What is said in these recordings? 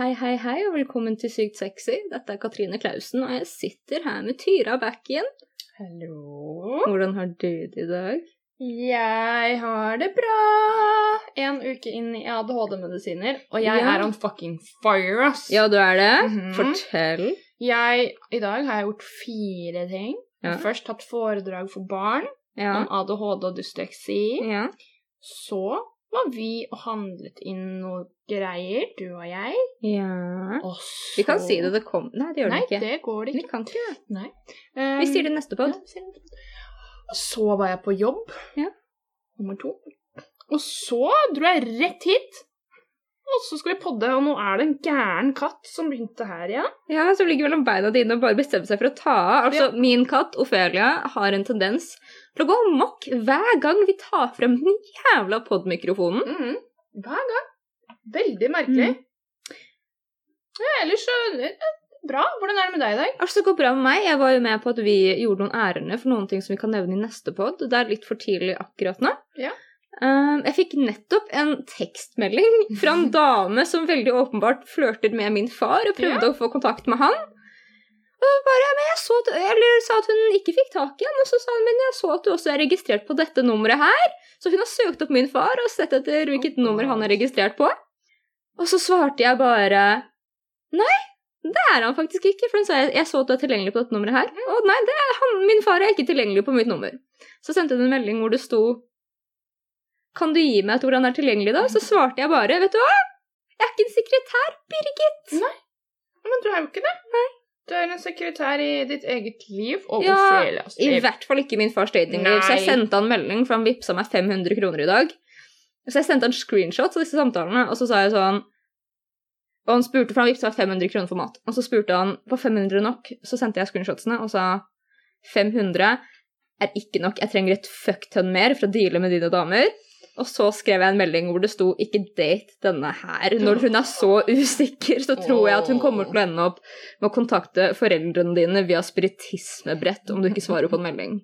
Hei, hei, hei, og velkommen til Sykt sexy. Dette er Katrine Klausen, og jeg sitter her med Tyra Backen. Hallo. Hvordan har du det i dag? Jeg har det bra. En uke inn i ADHD-medisiner, og jeg Ja. er on fucking fire, ass. Ja, du er det? Mhm. Fortell. Jeg, I dag har jeg gjort fire ting. Ja. først hatt foredrag for barn Ja. om ADHD og dysleksi. ja. Så var vi og handlet inn noe greier, du og jeg. Ja. Og så Vi kan si det, det kom Nei, det gjør Nei, det ikke. Nei, det går det ikke. Vi kan ikke det. Nei. Vi sier det i neste Ja, pod. vi. Så var jeg på jobb. Ja. Nummer to. Og så dro jeg rett hit. Og så skal vi podde, og nå er det en gæren katt som begynte her igjen. Ja, som ligger mellom beina dine og bare bestemmer seg for å ta av. Altså, min katt, Ofelia, har en tendens til å gå amok hver gang vi tar frem den jævla podmikrofonen. Mhm. Hver gang. Veldig merkelig. Mm. Ja, ellers så eh, Bra. Hvordan er det med deg i dag? Altså, det går bra med meg. Jeg var jo med på at vi gjorde noen ærender for noen ting som vi kan nevne i neste pod. Det er litt for tidlig akkurat nå. Ja. Um, jeg fikk nettopp en tekstmelding fra en dame som veldig åpenbart flørter med min far og prøvde å få kontakt med han. Og bare, men jeg så at, eller sa at hun ikke fikk tak i ham, og så sa hun men jeg så at du også er registrert på dette nummeret her. Så hun har søkt opp min far og sett etter hvilket nummer han er registrert på. Og så svarte jeg bare nei, det er han faktisk ikke, for hun sa jeg, jeg så at du er tilgjengelig på dette nummeret her. Og nei, det er han, min far er ikke tilgjengelig på mitt nummer. Så sendte hun en melding hvor det sto Kan du gi meg et ord han er tilgjengelig, da? Så svarte jeg bare, vet du hva? Jeg er ikke en sekretær, Birgit. Nei, Men du er jo ikke det. Du er en sekretær i ditt eget liv og Ja, Ofelias I hvert fall ikke min fars datingliv. Så jeg sendte han melding, for han vippsa meg 500 kroner i dag. Så jeg sendte han screenshots av disse samtalene, og så sa jeg sånn Og han spurte, for han vippsa meg 500 kroner for mat. Og så spurte han på 500 nok, så sendte jeg screenshotsene og sa 500 er ikke nok, jeg trenger et fuckton mer for å deale med dine damer. Og så skrev jeg en melding hvor det sto 'ikke date denne her'. Når hun er så usikker, så tror jeg at hun kommer til å ende opp med å kontakte foreldrene dine via spiritismebrett om du ikke svarer på en melding.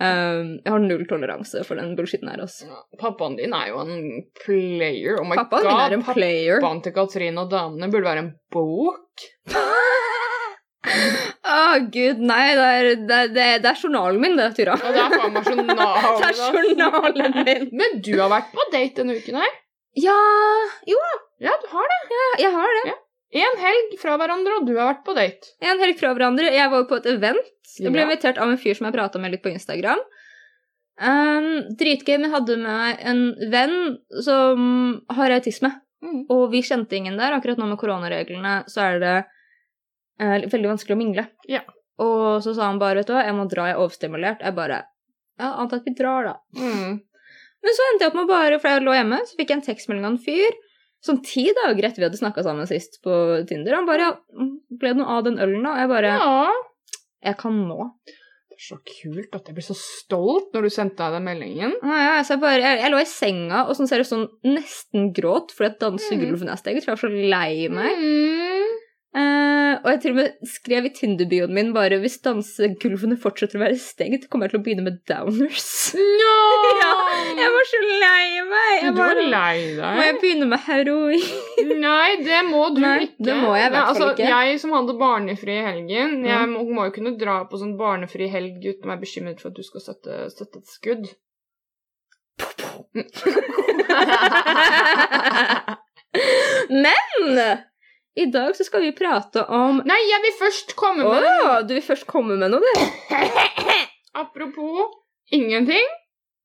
Um, jeg har null toleranse for den bullshitten her, altså. Ja, Pappaen din er jo en player. Oh my Pappaen god, min er en player. Pappaen til Katrine og damene burde være en bok. Å, gud, nei, det er, det, det, det er journalen min, det, Tyra. Ja, det er faen meg journalen. Det er journalen min. Men du har vært på date denne uken her. Ja Jo, Ja, du har det. jeg har det. En helg fra hverandre, og du har vært på date. En helg fra hverandre. Jeg var på et event. Jeg ble Ja. invitert av en fyr som jeg prata med litt på Instagram. Um, dritgøy, men hadde med meg en venn som har autisme. Mm. Og vi kjente ingen der. Akkurat nå med koronareglene så er det eh, veldig vanskelig å mingle. Ja. Og så sa han bare, vet du hva, jeg må dra, jeg er overstimulert. Jeg bare Ja, antar at vi drar, da. Mm. Men så endte jeg opp med bare, for jeg lå hjemme, så fikk jeg en tekstmelding av en fyr. Sånn ti dager etter vi hadde snakka sammen sist på Tinder. Han bare ja, ble det noe av den ølen, da? Og jeg bare Ja. Jeg kan nå. Det er så kult at jeg blir så stolt når du sendte deg den meldingen. Ja, ja, så jeg, bare, jeg, jeg lå i senga og sånn ser det sånn nesten gråt fordi at dansegulven er Jeg tror jeg var så lei meg. Mm. Eh, og jeg til og med skrev i Tinder-bioen min bare hvis dansegulvene fortsetter å være stengt, kommer jeg til å begynne med downers. No! Ja, Jeg var så lei meg. Jeg du var lei deg? Må jeg begynne med heroin? Nei, det må du Nei, ikke. det må jeg i hvert fall altså, ikke. Jeg som hadde barnefri i helgen, jeg må, må jo kunne dra på sånn barnefri helg uten å være bekymret for at du skal støtte, støtte et skudd. Men i dag så skal vi prate om Nei, jeg vil først komme Å, med du vil først komme med noe, du. Apropos ingenting.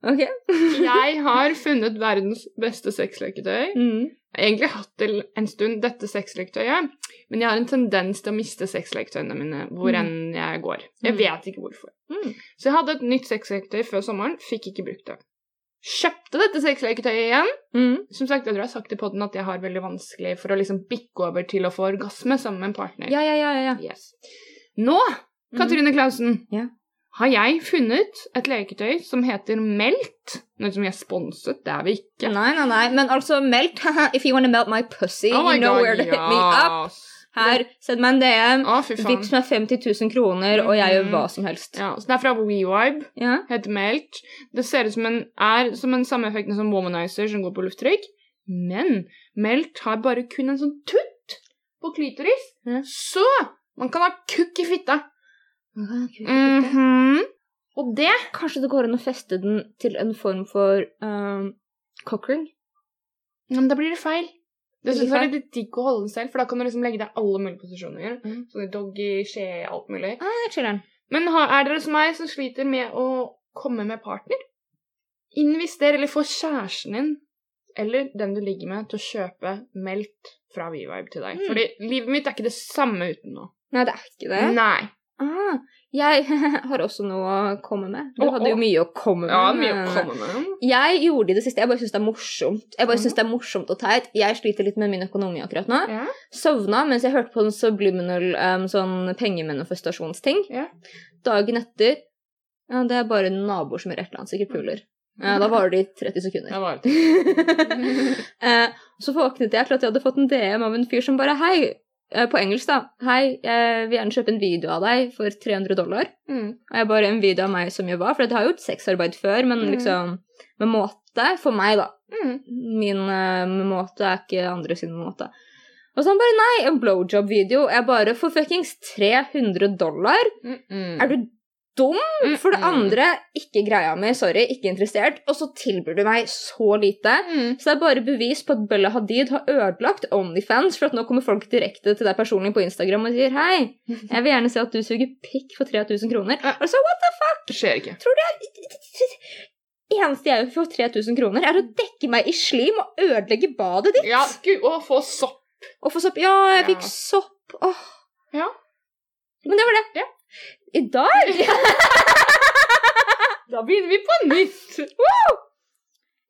Ok. Jeg har funnet verdens beste sexleketøy. Mm. Jeg har egentlig hatt det en stund, dette sexleketøyet, men jeg har en tendens til å miste sexleketøyene mine hvor Mm. enn jeg går. Jeg Mm. vet ikke hvorfor. Mm. Så jeg hadde et nytt sexleketøy før sommeren, fikk ikke brukt det. Kjøpte dette sexleketøyet igjen. Mm. Som sagt, jeg tror jeg har sagt i podden at jeg har veldig vanskelig for å liksom bikke over til å få orgasme sammen med en partner. Ja, ja, ja, ja. Yes. Nå, Katrine Clausen, Ja. har jeg funnet et leketøy som heter Melt. Noe som vi er sponset, det er vi ikke. Nei, nei, nei, men altså melt If you wanna melt my pussy, Oh my you know God, where to hit me up. Her, send meg en DM. Å. Vips meg 50 000 kroner, og jeg gjør hva som helst. Ja, så det er fra WeVibe. Ja. Heter Melt. Det ser ut som en, er som en samme effekten som Womanizer som går på lufttrykk. Men Melt har bare kun en sånn tutt. på klitoris, Ja. så man kan ha kukk i fitta. Mm -hmm. Og det Kanskje det går an å feste den til en form for um, cockring? Men da blir det feil. Det synes jeg er litt digg å holde den selv, for da kan du liksom legge deg alle mulige posisjoner. Mm. Sånn i doggy, skje, alt mulig. Ah. Men har, er dere som meg som sliter med å komme med partner? Invester eller få kjæresten din eller den du ligger med, til å kjøpe melk fra V-Vibe til deg. Mm. Fordi livet mitt er ikke det samme uten noe. Nei, det er ikke det. Nei. Ah, jeg har også noe å komme med. Du hadde jo mye å komme med. Ja, mye å komme med. Jeg gjorde det i det siste. Jeg bare syns det er morsomt. Jeg bare Mhm. synes det er morsomt og teit. Jeg sliter litt med min økonomi akkurat nå. Ja. Sovna mens jeg hørte på en subliminal um, sånn pengemanifestasjonsting. Ja. Dagen etter Ja, det er bare naboer som gjør et eller annet, sikkert puler. Ja, da varer det i 30 sekunder. Ja, var det. så våknet jeg til at jeg hadde fått en DM av en fyr som bare Hei, på engelsk, da. Hei, jeg vil gjerne kjøpe en video av deg for 300 dollar. Mm. Og jeg bare en video av meg som gjør hva, for jeg har gjort sexarbeid før, men Mm. liksom med måte. For meg, da. Mm. Min eh, måte er ikke andre sin måte. Og så han bare nei, en blowjob-video. Jeg bare for fuckings 300 dollar? Er du dum? For det Mm. andre, ikke greia mi, sorry, ikke interessert. Og så tilbyr du meg så lite. Mm. Så det er bare bevis på at Bella Hadid har ødelagt Onlyfans, for at nå kommer folk direkte til deg personlig på Instagram og sier hei, jeg vil gjerne se at du suger pikk for 3000 kroner. Og Altså, what the fuck? Det skjer ikke. Tror du jeg Eneste jeg gjør for 3000 kroner, er å dekke meg i slim og ødelegge badet ditt. Ja, gud, å få sopp. Og få sopp. Ja, jeg Ja. fikk sopp. Åh. Ja. Men det var det. Ja. I dag Da begynner vi på nytt.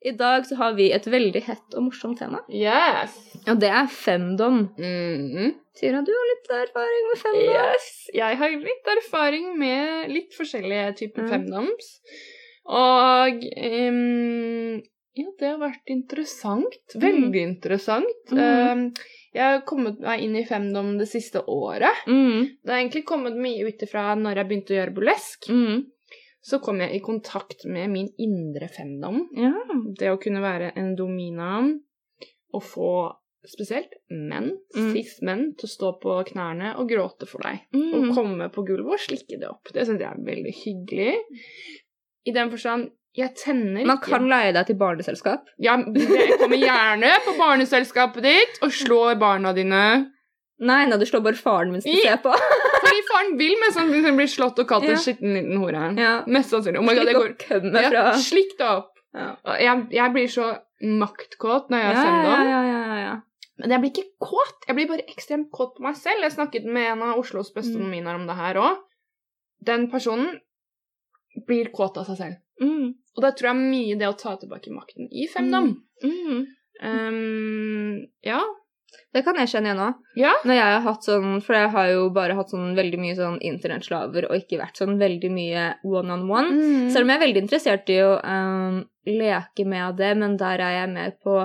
I dag så har vi et veldig hett og morsomt tema. Yes. Og det er femdom. Mm -hmm. at du har litt erfaring med femdom. Yes. Jeg har litt erfaring med litt forskjellige typer Mm. femdoms. Og ehm, ja, det har vært interessant. Veldig interessant. Mm. Ehm, jeg har kommet meg inn i femdom det siste året. Mm. Det har egentlig kommet mye ut ifra når jeg begynte å gjøre burlesk. Mm. Så kom jeg i kontakt med min indre femdom. Ja. Det å kunne være en dominan og få spesielt menn, Mm. cis-menn, til å stå på knærne og gråte for deg. Og Mm. komme på gulvet og slikke det opp. Det syns jeg er veldig hyggelig. I den forstand jeg tenner ikke. Man kan leie deg til barneselskap. Ja, jeg kommer gjerne på barneselskapet ditt og slår barna dine. Nei, nei, du slår bare faren mens du I- ser på. Fordi faren vil mest sannsynlig bli slått og kalt en Ja. skitten liten hore. Ja. Mest sannsynlig. Oh my god, det går ja, Slikk det opp. ja. Jeg, jeg blir så maktkåt når jeg Ja, har femdom. ja, ja, ja, ja. Men jeg blir ikke kåt. Jeg blir bare ekstremt kåt på meg selv. Jeg snakket med en av Oslos beste Mm. om det her òg. Den personen blir kåt av seg selv. Mm. Og da tror jeg mye det å ta tilbake makten i femdom. Mm. Um, ja. Det kan jeg kjenne igjen òg. Ja. Når jeg har hatt sånn For jeg har jo bare hatt sånn veldig mye sånn internettslaver og ikke vært sånn veldig mye one on one. Mm. Selv om jeg er veldig interessert i å um, leke med det, men der er jeg mer på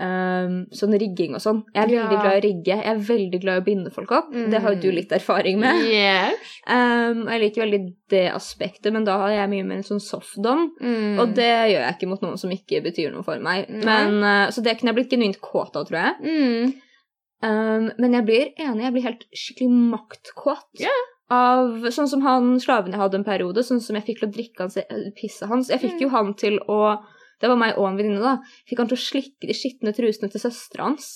um, sånn rigging og sånn. Jeg er veldig glad i å rigge. Jeg er veldig glad i å binde folk opp. Det har jo du Mm. litt erfaring med. Yes. Um, jeg liker veldig det aspektet, men da har jeg mye mer en sånn softdom. Mm. Og det gjør jeg ikke mot noen som ikke betyr noe for meg. Men, uh, så det kunne jeg blitt genuint kåt av, tror jeg. mm. Um, men jeg blir enig, jeg blir helt skikkelig maktkåt. Yeah. Av sånn som han slaven jeg hadde en periode, sånn som jeg fikk til å drikke hans, pisse hans. Jeg fikk Mm. jo han til å Det var meg og en venninne, da. Fikk han til å slikke de skitne trusene til søstera hans.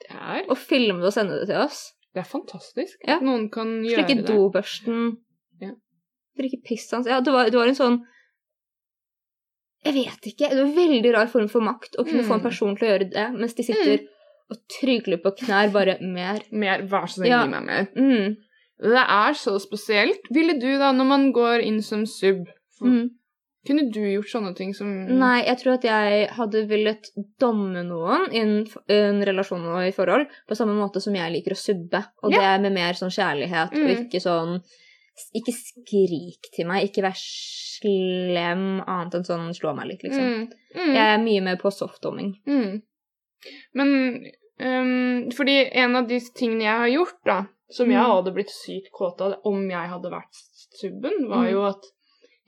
Det er, Og filme det og sende det til oss. det er fantastisk Ja. at noen kan gjøre Slikke det. dobørsten. Ja. Drikke piss hans. Ja, det var, det var en sånn Jeg vet ikke. Det var en veldig rar form for makt å kunne Mm. få en person til å gjøre det, mens de sitter og trygler på knær bare mer. Mer, vær så snill, Ja. gi meg mer. Mm. Det er så spesielt. Ville du da, når man går inn som sub, Mm. Kunne du gjort sånne ting som Nei, jeg tror at jeg hadde villet domme noen i en, en relasjon og i forhold på samme måte som jeg liker å subbe. Og Ja. det er med mer sånn kjærlighet og Mm. ikke sånn Ikke skrik til meg, ikke vær slem annet enn sånn slå meg litt, liksom. Mm. Mm. Jeg er mye mer på softdomming. Mm. Men um, fordi en av de tingene jeg har gjort, da, som jeg Mm. hadde blitt sykt kåt av om jeg hadde vært subben, var Mm. jo at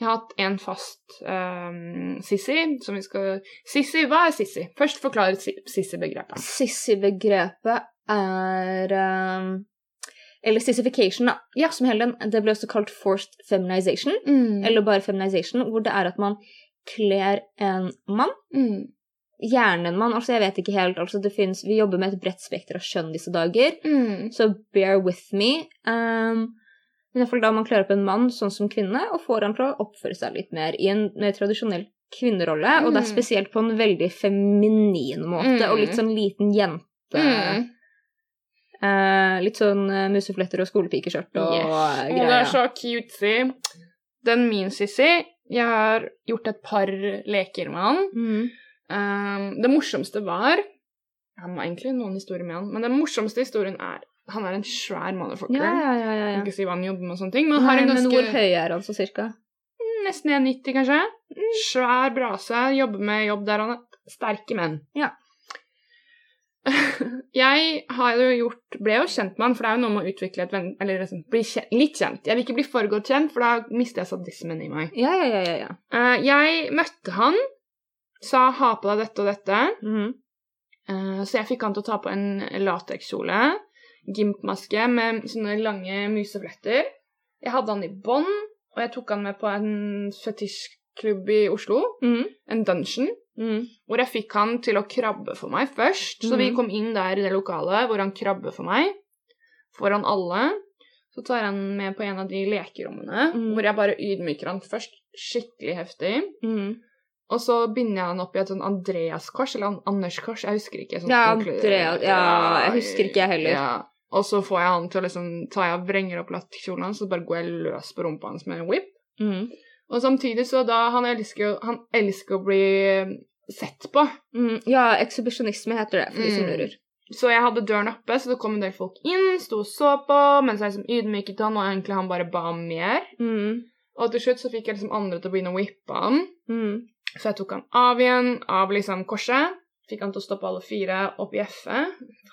jeg har hatt en fast um, Sissi, som vi skal Sissi, hva er Sissi? Først forklare si- Sissi-begrepet. Sissy-begrepet er um, Eller sissification, da. Ja. Som hele den. Det ble også kalt forced feminization. Mm. Eller bare feminization, hvor det er at man kler en mann. mm. Gjerne en mann. Altså, jeg vet ikke helt. Altså, det finnes, vi jobber med et bredt spekter av kjønn disse dager. Mm. Så bear with me. Um, men i hvert fall da man klarer opp en mann sånn som kvinne, og får han til å oppføre seg litt mer i en mer tradisjonell kvinnerolle. Og det er Mm. spesielt på en veldig feminin måte, Mm. og litt sånn liten jente. Mm. Eh, litt sånn uh, musefletter og skolepikeskjørt og Yes. greier. Og det er så cutesy. Den min Sissy Jeg har gjort et par leker med han. Mm. Um, det morsomste var Jeg har egentlig noen historier med han, men den morsomste historien er Han er en svær motherfucker. Ja, ja, ja. ja, kan ikke si hva han jobber med, og sånne ting, men Nei, har en men hvor høy er han så cirka? Nesten 1,90, kanskje. Svær brase. Jobber med jobb der han er sterke menn. Ja. Jeg har jo gjort, ble jo kjent med han, for det er jo noe med å utvikle et venn... Eller liksom, bli kjent, litt kjent. Jeg vil ikke bli for godt kjent, for da mister jeg sadismen i meg. Ja, ja, ja, ja. ja. Eh, jeg møtte han, sa 'ha på deg dette og dette'. Eh, så jeg fikk han til å ta på en latekskjole, gimpmaske med sånne lange musefletter. Jeg hadde han i bånd, og jeg tok han med på en fetisjklubb i Oslo, Mm. en dungeon, Mm. hvor jeg fikk han til å krabbe for meg først. Så vi Mhm. kom inn der i det lokalet hvor han krabber for meg, foran alle. Så tar han med på en av de lekerommene, mm. hvor jeg bare ydmyker han først skikkelig heftig. Mm. Og så binder jeg han opp i et sånn Andreas-kors, eller Anders-kors, jeg husker ikke. Sånn Ja, ordentlig- Andrea- ja, jeg husker ikke jeg heller. Ja. Og så får jeg han til å liksom ta jeg og vrenger opp lattekjolen hans, så bare går jeg løs på rumpa hans med en whip. Mm. Og samtidig så da Han elsker Han elsker å bli sett på. Mm. Ja, ekshibisjonisme heter det, for de som Mm. lurer. Så jeg hadde døren oppe, så det kom en del folk inn, sto og så på, mens jeg liksom ydmyket han, og egentlig han bare ba om mer. Mm. Og til slutt så fikk jeg liksom andre til å begynne å whippe han. Mm. Så jeg tok han av igjen, av liksom korset. Fikk han til å stoppe alle fire og bjeffe.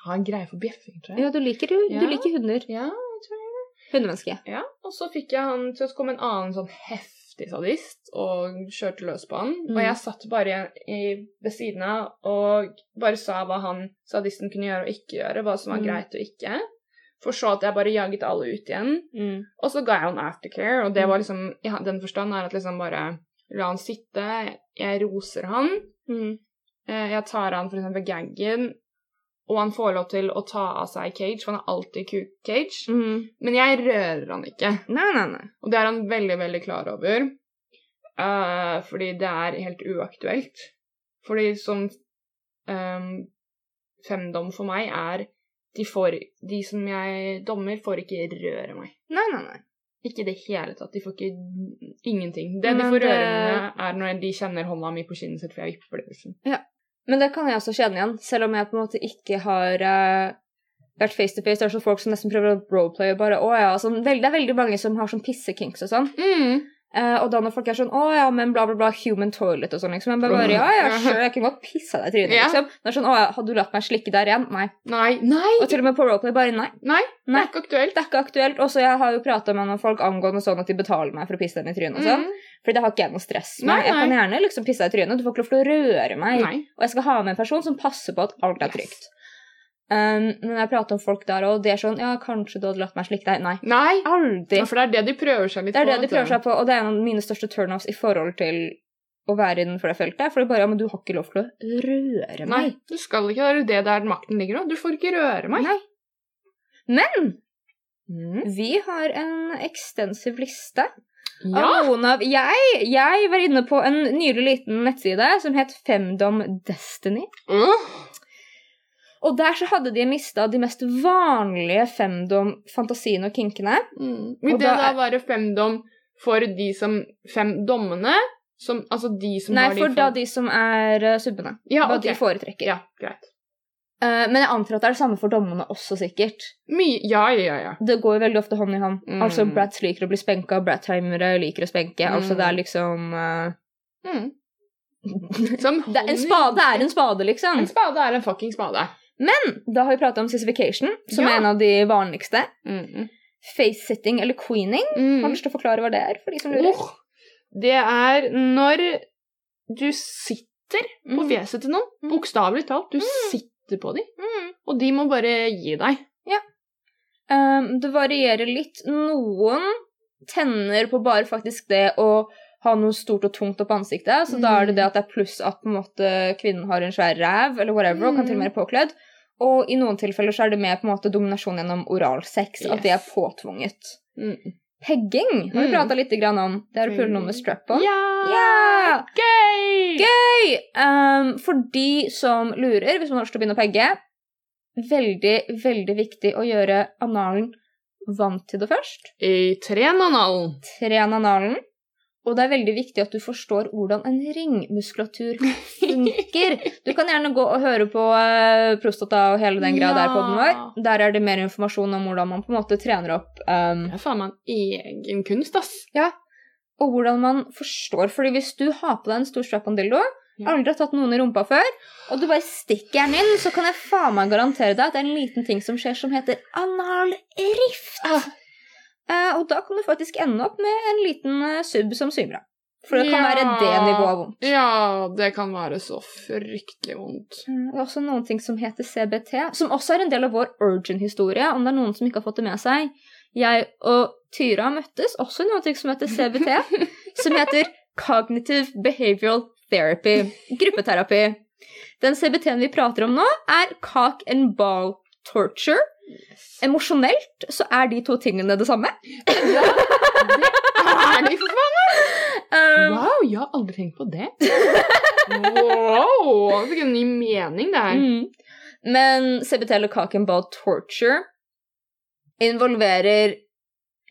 Har en greie for bjeffing, tror jeg. Ja, du liker, du, Ja. du liker hunder. Ja, jeg tror jeg. det. Hundemenneske. Ja, og så fikk jeg han til å komme en annen sånn heftig sadist og kjørte løs på han. Mm. Og jeg satt bare i, ved siden av og bare sa hva han sadisten kunne gjøre og ikke gjøre, hva som var Mm. greit og ikke. For så at jeg bare jaget alle ut igjen. Mm. Og så ga jeg han aftercare, og det Mm. var liksom i den forstand er at liksom bare la han sitte, jeg roser han, Mhm. Eh, jeg tar han for eksempel gaggen, og han får lov til å ta av seg cage, for han er alltid kuk-cage. Mhm. Men jeg rører han ikke. Nei, nei, nei. Og det er han veldig, veldig klar over. Uh, fordi det er helt uaktuelt. Fordi som um, femdom for meg er de, får, de som jeg dommer, får ikke røre meg. Nei, nei, nei. Ikke i det hele tatt. De får ikke ingenting. Det de får det- røre med, er når de kjenner hånda mi på kinnet sitt, for jeg vipper det. Liksom. Ja. Men det kan jeg også kjenne igjen, selv om jeg på en måte ikke har uh, vært face to face. Det er så folk som nesten prøver å roleplay og bare Å ja. Sånn, det er veldig mange som har sånn pissekinks og sånn. Mm. Eh, og da når folk er sånn Å ja, men bla, bla, bla, human toilet og sånn, liksom. Jeg bare, bare Ja, ja, sure, jeg kan godt pisse deg i trynet, liksom. Det er sånn Å ja, hadde du latt meg slikke der igjen? Nei. Nei. Nei! Og til og med på roleplay bare nei. Nei, det er ikke aktuelt. Det er ikke aktuelt. Og så jeg har jo prata med noen folk angående sånn at de betaler meg for å pisse dem i trynet og sånn. Mm. Fordi det har ikke jeg noe stress med. Nei, Jeg kan gjerne liksom pisse deg i trynet, du får ikke lov til å røre meg. Nei. Og jeg skal ha med en person som passer på at alt er trygt. Yes. Um, men jeg prater om folk der, og det er sånn Ja, kanskje du hadde latt meg slikke deg? Nei. Nei. Aldri. Ja, for det er det de prøver seg litt på. Det er det de prøver seg på, og det er en av mine største turnoffs i forhold til å være innenfor det feltet. For det er bare ja, men du har ikke lov til å røre meg. Nei, du skal ikke. Det er det der makten ligger nå. Du får ikke røre meg. Nei. Men Mm. vi har en ekstensiv liste Ja. av noen av jeg, jeg var inne på en nylig liten nettside som het Femdom Destiny. Øh. Og der så hadde de mista de mest vanlige femdom-fantasiene og kinkene. Mm. Og det da da det femdom for de som Fem dommene? Som, altså de som Nei, har de for fem- da de som er uh, subbene. Ja, Hva okay. de foretrekker. Ja, greit. Uh, men jeg antar at det er det samme for dommene også, sikkert. My Ja, ja, ja. ja. Det går jo veldig ofte hånd i hånd. Mm. Altså, Brats liker å bli spenka, Brattimere liker å spenke. Mm. Altså, det er liksom uh... Mm. Som det, En spade er en spade, liksom. En spade er en fucking spade. Men da har vi prata om sissification, som Ja. er en av de vanligste. Mm. Face-sitting eller queening. Har Mm. du lyst til å forklare hva det er? for de som lurer? Oh, det er når du sitter på Mm. fjeset til noen. Mm. Bokstavelig talt. Du Mm. sitter på dem. Og de må bare gi deg. Um, det varierer litt. Noen tenner på bare faktisk det å ha noe stort og tungt opp ansiktet. Så da er det det at det er pluss at måte kvinnen har en svær ræv eller whatever, og kan til og med være påkledd. Og i noen tilfeller så er det mer på en måte dominasjon gjennom oralsex. At det er påtvunget. Mm. Pegging har vi Mm. prata litt grann om. Det er med strap-on. Ja! Yeah! Gøy! Gøy! Um, for de som lurer, hvis man har lyst til å begynne å pegge, veldig, veldig viktig å gjøre analen vant til det først. I trenanalen. Tren analen. Og det er veldig viktig at du forstår hvordan en ringmuskulatur funker. Du kan gjerne gå og høre på eh, prostata og hele den greia der på den vår. Der er det mer informasjon om hvordan man på en måte trener opp um, Det er faen meg en egen kunst, ass. Ja. og hvordan man forstår. Fordi hvis du har på deg en stor strap-on-dildo, Ja. aldri har tatt noen i rumpa før, og du bare stikker den inn, så kan jeg faen meg garantere deg at det er en liten ting som skjer som heter analrift. Ah. Eh, og da kan du faktisk ende opp med en liten eh, sub som symer av. For det kan Ja. være det nivået av vondt. Ja, det kan være så fryktelig vondt. Mm, Det er også noen ting som heter CBT, som også er en del av vår Urgent-historie, om det er noen som ikke har fått det med seg. Jeg og Tyra møttes også i noe som heter CBT, som heter Cognitive Behavioral Therapy, gruppeterapi. Den CBT-en vi prater om nå, er cock and ball torture. Emosjonelt så er de to tingene det samme. Ja, det er de, for faen! Um, Wow, jeg har aldri tenkt på det. Wow, fikk en ny mening der. Mm. Men CBT eller Kaken about torture involverer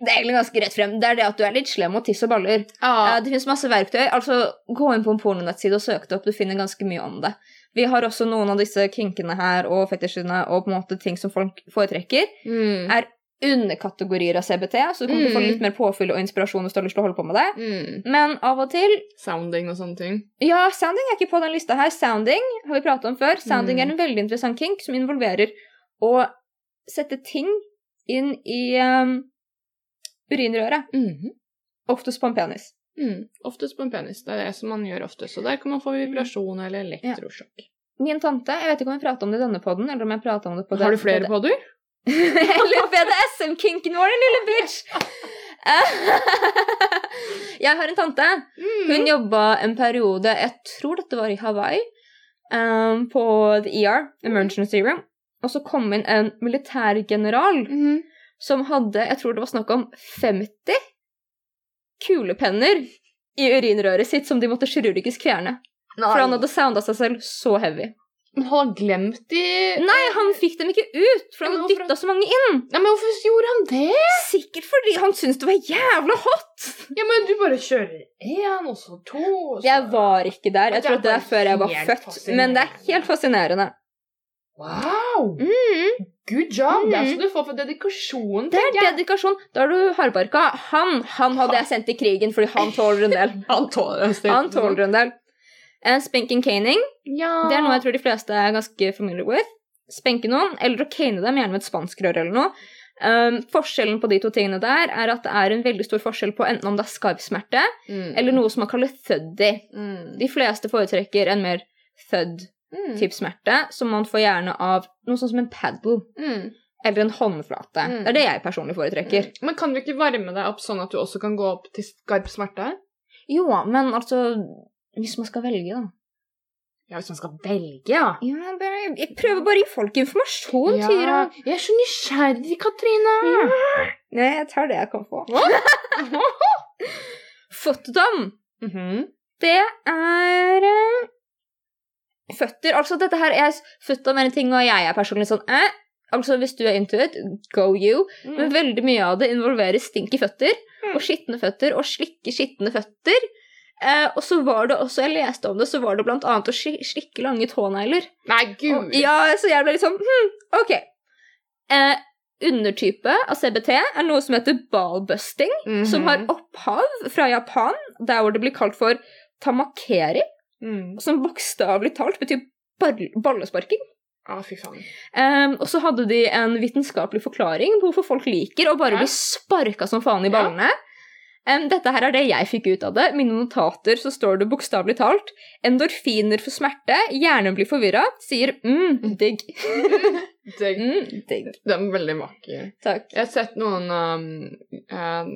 Det er egentlig ganske rett frem. Det er det at du er litt slem og tiss og baller. Ja. Eh, Det finnes masse verktøy. altså Gå inn på en pornonettside og søk det opp. Du finner ganske mye om det. Vi har også noen av disse kinkene her og fetisjene og på en måte ting som folk foretrekker. Mm. er underkategorier av CBT, så du kommer til å få Mm. litt mer påfyll og inspirasjon hvis du har lyst til å holde på med det. Mm. Men av og til Sounding og sånne ting. Ja, sounding er ikke på den lista her. Sounding har vi pratet om før. Sounding Mm. er en veldig interessant kink som involverer å sette ting inn i um, urinrøret. Mhm. Oftest på en penis. Mm. Oftest på en penis. Det er det som man gjør oftest. Og der kan man få vibrasjon eller elektrosjokk. Min tante, jeg vet ikke om jeg prater om det i denne podden, eller om jeg prater om det på Har du flere podder? eller BDSM-kinken vår, den lille bitch! jeg har en tante. Hun jobba en periode, jeg tror dette var i Hawaii, um, på The ER, Emergency Room. Og så kom inn en militærgeneral Mhm. som hadde, jeg tror det var snakk om 50 kulepenner i urinrøret sitt som de måtte kirurgisk fjerne. For han hadde sounda seg selv så heavy. Men han har glemt de Nei, han fikk dem ikke ut, for han hadde dytta så mange inn. Ja, men hvorfor gjorde han det? Sikkert fordi han syntes det var jævla hot. Ja, men du bare kjører én, og så to, og så Jeg var ikke der. Jeg tror det er før jeg var født. Men det er helt fascinerende. Wow! Mm, Good job! Det er skal du få for dedikasjon. det er dedikasjon. Da er du hardbarka. Han, han hadde jeg sendt i krigen fordi han tåler en del. Han tåler det. Han tåler en del. Uh, Spanking caning Ja. det er noe jeg tror de fleste er ganske familiar with. Spenke noen, eller å cane dem, gjerne med et spanskrør eller noe. Um, forskjellen på de to tingene der er at det er en veldig stor forskjell på enten om det er skarpsmerte Mm. eller noe som man kaller thuddy. mm. De fleste foretrekker en mer thud-type Mm. smerte, som man får gjerne av noe sånn som en paddle Mm. eller en håndflate. Mm. Det er det jeg personlig foretrekker. Men kan du ikke varme deg opp sånn at du også kan gå opp til skarp smerte? Jo, men altså Hvis man skal velge, da. Ja, hvis man skal velge, ja. Ja, bare, jeg prøver bare å gi folk informasjon, ja. Tyra. Jeg er så nysgjerrig, Katrine. Nei, jeg tar det jeg kan få. Fattigdom, mm -hmm. Det er eh, føtter. Altså, dette her er føtta med en ting, og jeg er personlig sånn eh. Altså, hvis du er into it, go you. Men veldig mye av det involverer stinky føtter Mm. og skitne føtter og slikke skitne føtter. Eh, og så var det også, jeg leste om det, så var det blant annet å slikke lange tånegler. Nei, Og, gud. ja, så jeg ble litt sånn hm, ok. Eh, undertype av CBT er noe som heter ballbusting, Mhm. som har opphav fra Japan, der hvor det blir kalt for tamakeri, mm. som bokstavelig talt betyr ballesparking. Ah, fy faen. Um, og så hadde de en vitenskapelig forklaring på hvorfor folk liker å bare bli sparka som faen i Ja. Em, dette her er det jeg fikk ut av det. Mine notater så står det bokstavelig talt endorfiner for smerte, hjernen blir forvirra, sier mm, digg. digg. Mm, digg. den er veldig vakker. Takk. Jeg har sett noen um, eh,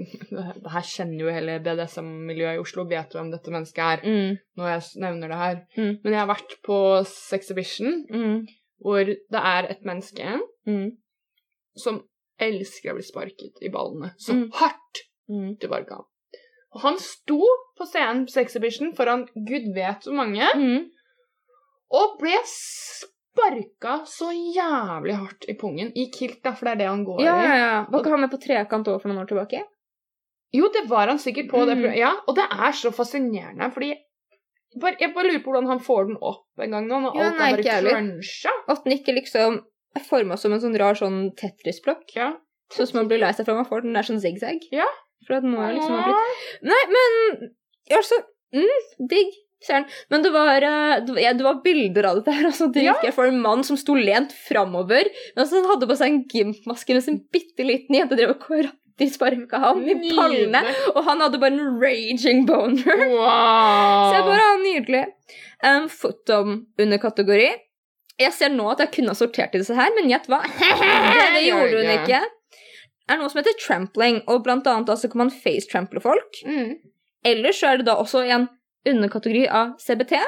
Det her kjenner jo hele BDSM-miljøet i Oslo, vet hvem dette mennesket er, Mm, når jeg nevner det her. Mm. Men jeg har vært på Sexhibition, mm, hvor det er et menneske mm, som elsker å bli sparket i ballene så Mm. hardt mm. det bare kan. Og han sto på scenen på Sexhibition foran gud vet hvor mange, Mm. og ble sparka så jævlig hardt i pungen. I kilt, da, for det er det han går Ja, i. ja, ja. Var ikke han med på trekant òg for noen år tilbake? Jo, det var han sikkert på det Mm. Ja, og det er så fascinerende, fordi bare, Jeg bare lurer på hvordan han får den opp en gang nå, når Ja, alt nei, er bare cruncha. At den ikke liksom er forma som en sånn rar sånn Tetris-blokk. Ja. Sånn som man blir lei seg for man får den der sånn zigzag. Ja. For at nå er liksom har blitt Nei, men altså mm, Digg. Søren. Men det var, eh, det, ja, det var bilder av dette her. Altså, det Ja. gikk jeg for en mann som sto lent framover. Men altså, han hadde på seg en gymmaske mens en bitte liten jente drev og karate-sparka ham i pallene. Og han hadde bare en raging boner. Wow. Så jeg bare, ah, Nydelig. Um, Fotom under kategori. Jeg ser nå at jeg kunne ha sortert i disse her, men gjett hva? det gjorde hun ikke. Det er noe som heter trampling, og blant annet da så kan man face-trample folk. mm. Eller så er det da også en underkategori av CBT,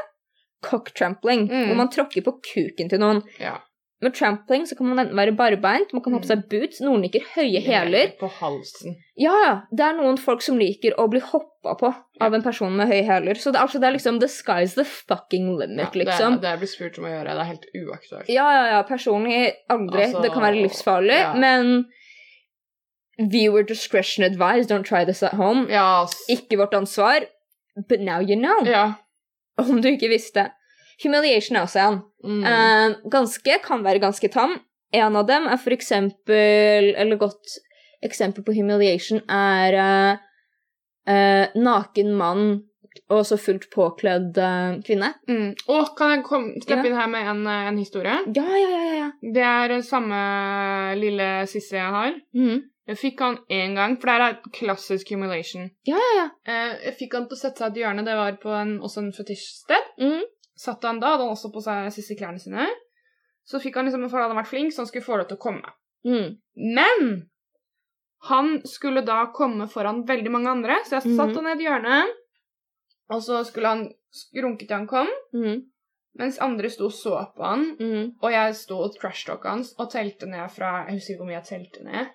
cock-trampling, Mm. hvor man tråkker på kuken til noen. Ja. Med trampling så kan man enten være barbeint, man kan ha på seg boots, noen liker høye hæler. På halsen. Ja, ja, det er noen folk som liker å bli hoppa på av en person med høye hæler. Så det, altså, det er liksom the sky's the fucking limit, Ja, det, liksom. det jeg blir spurt om å gjøre, det er helt uaktuelt. Ja, ja, ja, personlig aldri. Altså, det kan være livsfarlig, ja. men viewer discretion advised, don't try this at home. Yes. Ikke vårt ansvar, but now you know. Ja. Om du ikke visste. Humiliation er også en. Mm. Uh, ganske kan være ganske tam. En av dem er for eksempel Eller godt eksempel på humiliation er uh, uh, naken mann og så fullt påkledd kvinne. Mm. Og kan jeg komme, steppe Ja. inn her med en, en historie? Ja, ja, ja, ja. Det er samme lille sisse jeg har. Mhm. Jeg fikk han én gang, for det er klassisk humiliation. Ja, ja, ja. Eh, jeg fikk han til å sette seg i et hjørne, det var på en, også en fetisjsted. Mm. Satt han da, hadde han også på seg siste klærne sine. Så fikk han liksom, for han hadde vært flink, så han skulle få lov til å komme. Mm. Men han skulle da komme foran veldig mange andre, så jeg satt mm. han i hjørnet. Og så skulle han runke til han kom, Mm. mens andre sto og så på han. Mhm. Og jeg sto og trashtalka hans og telte ned fra Jeg husker ikke hvor mye jeg telte ned.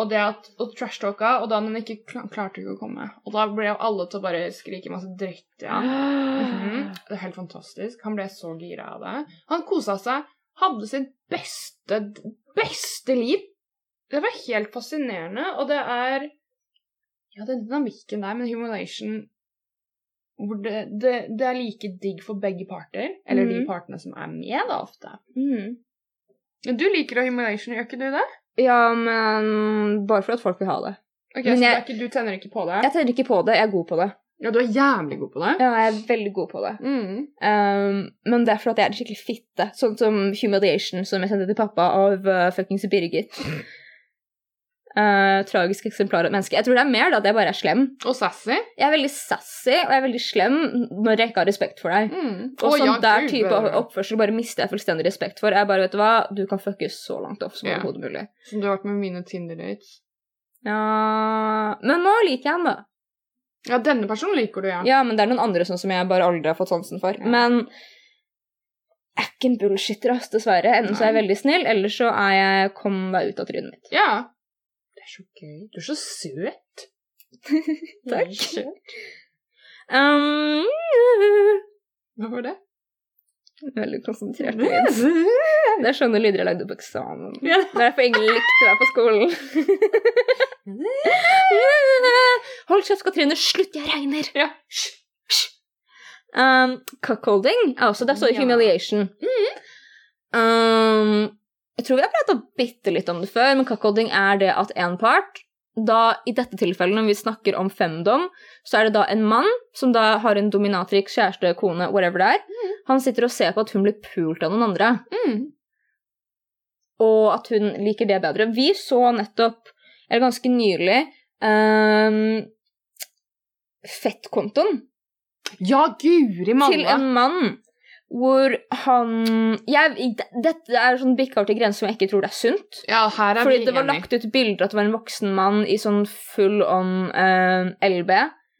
Og det at Og trashtalka, og da han ikke klarte ikke å komme. Og da ble jo alle til å bare skrike masse dritt til han. Mhm. Det er helt fantastisk. Han ble så gira av det. Han kosa seg. Hadde sitt beste, beste liv. Det var helt fascinerende, og det er Ja, den dynamikken der med humiliation hvor det, det, det er like digg for begge parter, eller de Mhm. partene som er med, da, ofte. Mm Du liker humiliation, gjør ikke du det? Ja, men bare for at folk vil ha det. Ok, Men Så jeg- det ikke, du tenner ikke på det? Jeg tenner ikke på det, jeg er god på det. Ja, du er jævlig god på det. Ja, jeg er veldig god på det. Mm. Um, men det er for at jeg er en skikkelig fitte. Sånn som Humiliation, som jeg sendte til pappa av uh, fuckings Birgit. Uh, tragisk eksemplar av et menneske. Jeg tror det er mer da at jeg bare er slem. Og sassy. Jeg er veldig sassy, og jeg er veldig slem når jeg ikke har respekt for deg. Mm. Og og sånn ja, der Gud, type oppførsel bare mister jeg fullstendig respekt for. Jeg bare, vet du hva, du kan fuckes så langt off som yeah. overhodet mulig. Som du har vært med mine Tinder-dates. Ja Men nå liker jeg han, da. Ja, denne personen liker du, ja. Ja, men det er noen andre sånn som jeg bare aldri har fått sansen for. Ja. Men jeg er ikke en bullshitter, ass, dessverre. Enten så er jeg veldig snill, eller så er jeg kom deg ut av trynet mitt. Ja. Så gøy. Du er så søt. Takk. Søt. Um, Hva var det? veldig konsentrert. Det er sånne lyder jeg lagde på eksamen. Det er derfor ingen likte deg på skolen. Hold kjeft, Katrine. Slutt, jeg regner. Ja. Um, cuckolding er også det. Ja. humiliation. Um, jeg tror vi har prata bitte litt om det før, men cuckolding er det at en part da, I dette tilfellet, når vi snakker om femdom, så er det da en mann som da har en dominatrix kjæreste, kone, whatever det er. Han sitter og ser på at hun blir pult av noen andre, Mm. og at hun liker det bedre. Vi så nettopp, eller ganske nylig, um, fettkontoen Ja, guri malla! til en mann hvor han jeg, Dette er sånn bikka over til grenser som jeg ikke tror det er sunt. Ja, her er Fordi det var lagt ut bilder at det var en voksen mann i sånn full on eh, LB.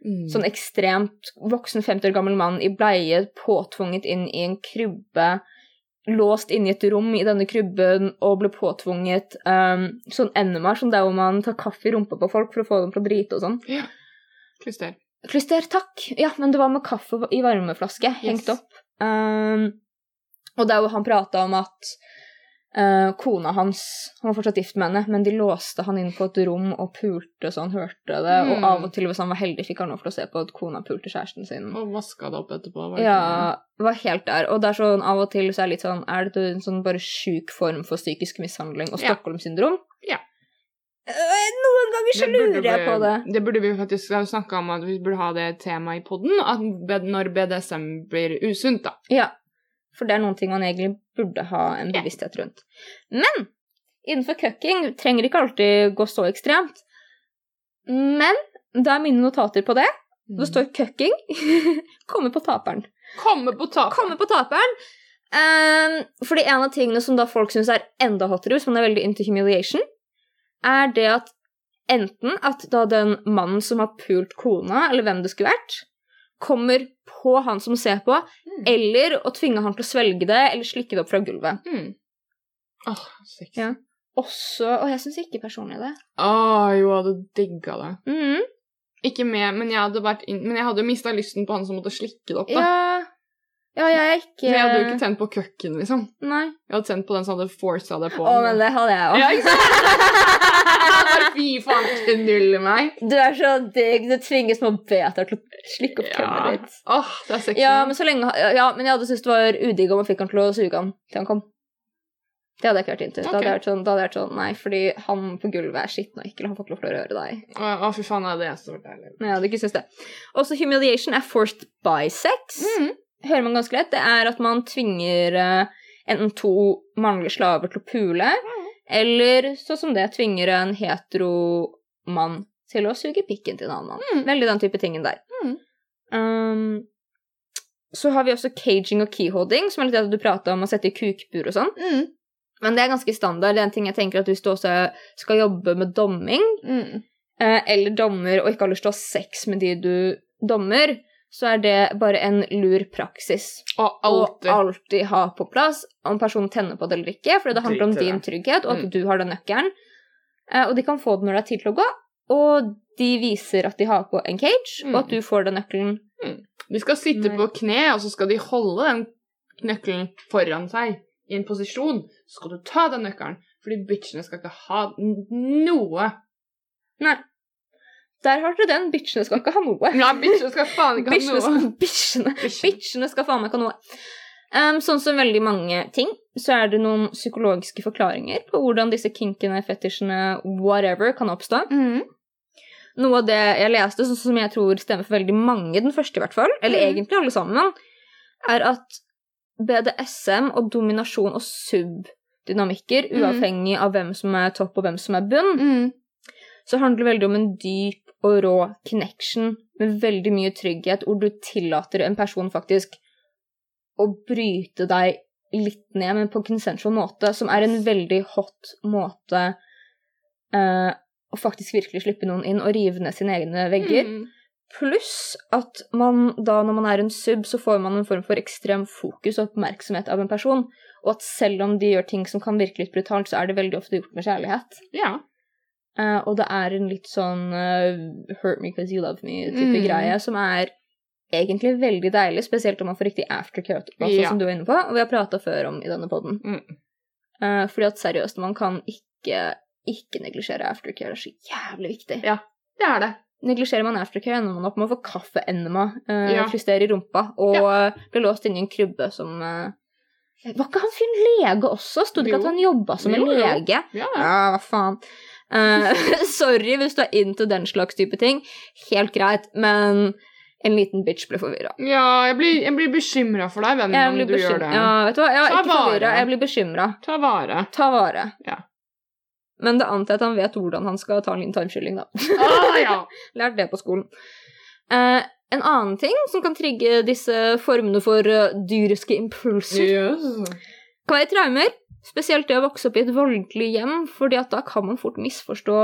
Mm. Sånn ekstremt voksen 50 år gammel mann i bleie, påtvunget inn i en krybbe. Låst inne i et rom i denne krybben og ble påtvunget um, sånn enema, sånn der hvor man tar kaffe i rumpa på folk for å få dem til å drite og sånn. Klyster. Klyster, takk! Ja, men det var med kaffe i varmeflaske, hengt opp. Um, og der hvor han prata om at uh, kona hans Han var fortsatt gift med henne, men de låste han inn på et rom og pulte så han hørte det. Mm. Og av og til, hvis han var heldig, fikk han lov til å se på at kona pulte kjæresten sin. Og vaska det opp etterpå. var Ja, var helt der. Og det er sånn, av og til så er det litt sånn Er dette en sånn bare sjuk form for psykisk mishandling og Stockholm-syndrom? Ja. Eh, Noen ganger så lurer jeg på det. Det burde vi faktisk snakka om, at vi burde ha det temaet i poden, at når BDSM blir usunt, da. Ja. For det er noen ting man egentlig burde ha en bevissthet rundt. Men innenfor cucking trenger ikke alltid gå så ekstremt. Men det er mine notater på det. Det står cucking. Komme på taperen. Komme på taperen. Komme på taperen. Um, fordi en av tingene som da folk syns er enda hottere, hvis man er veldig into humiliation, er det at enten at da den mannen som har pult kona, eller hvem det skulle vært, kommer på han som ser på, Mm. eller å tvinge han til å svelge det, eller slikke det opp fra gulvet. Mm. Åh, sex. Ja. Også Og jeg syns ikke personlig det. Åh, jo, jeg hadde digga det. Mm. Ikke med, men jeg hadde, vært inn, men jeg hadde mista lysten på han som måtte slikke det opp, da. Ja. Ja, jeg er ikke Men jeg hadde jo ikke tent på køkken, liksom. Nei. Jeg hadde tent på den som hadde forsa det på. Å, men det hadde jeg òg. Ja, ikke Fy faen, knull meg. Du er så digg. Du tvinger små beter til å slikke opp Ja. kømmet ditt. Åh, det er sexy. Ja, men så lenge Ja, men jeg hadde syntes det var udigg om man fikk han til å suge han til han kom. Det hadde jeg ikke vært into. Da hadde jeg vært sånn, da hadde jeg vært sånn Nei, fordi han på gulvet er skitten og ekkel. Han får ikke lov til å røre deg. Å, å, fy faen, det er så deilig. Nei, jeg hadde ikke syntes det. Også humiliation er forced by sex. Mm. Hører man ganske lett. Det er at man tvinger eh, enten to mannlige slaver til å pule, eller sånn som det tvinger en hetero mann til å suge pikken til en annen mann. Mm. Veldig den type tingen der. Mm. Um, så har vi også caging og keyholding, som er litt det du prata om å sette i kukbur og sånn. Mm. Men det er ganske standard. Det er en ting jeg tenker at hvis du også skal jobbe med domming, Mm. eh, eller dommer og ikke har lyst til å ha sex med de du dommer, så er det bare en lur praksis å alltid. alltid ha på plass om personen tenner på det eller ikke, fordi det handler om din trygghet, og at Mm. du har den nøkkelen. Eh, Og de kan få det når det er tid til å gå, og de viser at de har på en cage, Mm. og at du får den nøkkelen. De skal sitte på kne, og så skal de holde den nøkkelen foran seg i en posisjon. Så skal du ta den nøkkelen, fordi bitchene skal ikke ha noe. Nei. Der har dere den. Bitchene skal ikke ha noe. Ja, bitchene skal faen ikke ha noe. skal, bitchene, Bitchene. skal faen ikke ha noe. Um, sånn som veldig mange ting, så er det noen psykologiske forklaringer på hvordan disse kinkene, fetisjene, whatever, kan oppstå. Mm. Noe av det jeg leste, sånn som jeg tror stemmer for veldig mange, den første i hvert fall, eller mm. egentlig alle sammen, er at BDSM og dominasjon og subdynamikker, Mhm. uavhengig av hvem som er topp og hvem som er bunn, Mm. så handler det veldig om en dyp og rå connection med veldig mye trygghet, hvor du tillater en person faktisk å bryte deg litt ned, men på konsensual consensual måte, som er en veldig hot måte eh, å faktisk virkelig slippe noen inn og rive ned sine egne vegger. Mm. Pluss at man da, når man er en sub, så får man en form for ekstrem fokus og oppmerksomhet av en person, og at selv om de gjør ting som kan virke litt brutalt, så er det veldig ofte gjort med kjærlighet. Ja. Eh, og det er en litt sånn uh, hurt me because you love me-type Mm. greie, som er egentlig veldig deilig, spesielt om man får riktig aftercare, også, Ja. som du var inne på, og vi har prata før om i denne poden. Mm. Uh, fordi at seriøst, man kan ikke, ikke neglisjere aftercare. Det er så jævlig viktig. Ja, Det er det. Neglisjerer man aftercare, ender man opp med å få kaffeenema, uh, Ja. i rumpa, og eh, bli låst inne i en krybbe som uh, Var ikke han fyren lege også? Sto det ikke Jo. at han jobba som en Jo, jo. lege? Ja, ja. Ja, hva faen. Eh, sorry hvis du er into den slags type ting. Helt greit, men en liten bitch ble forvirra. ja jeg blir, jeg blir bekymra for deg, vennen, om blir du gjør det. Ja, vet du hva? Jeg er Ta ikke forvirra, jeg blir bekymra. Ta vare. Ta vare. Ja. Men det antar jeg at han vet hvordan han skal ta en liten tarmskylling, da. Ah, ja. Lært det på skolen. Eh, en annen ting som kan trigge disse formene for eh, dyriske impulser, Yes. kan være traumer. Spesielt det å vokse opp i et voldelig hjem, fordi at da kan man fort misforstå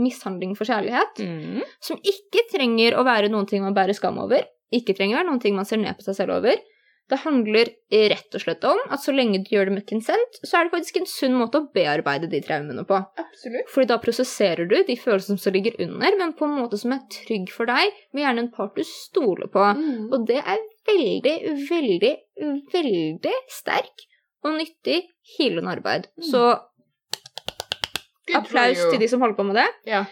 mishandling for kjærlighet. Mm. Som ikke trenger å være noen ting man bærer skam over. Ikke trenger å være noen ting man ser ned på seg selv over. Det handler rett og slett om at så lenge du gjør det med konsent, så er det faktisk en sunn måte å bearbeide de traumene på. Absolutt. Fordi da prosesserer du de følelsene som ligger under, men på en måte som er trygg for deg, med gjerne en part du stoler på. Mm. Og det er veldig, veldig, veldig sterk og nyttig healende arbeid. Mm. Så applaus til de som holder på med det. Ja.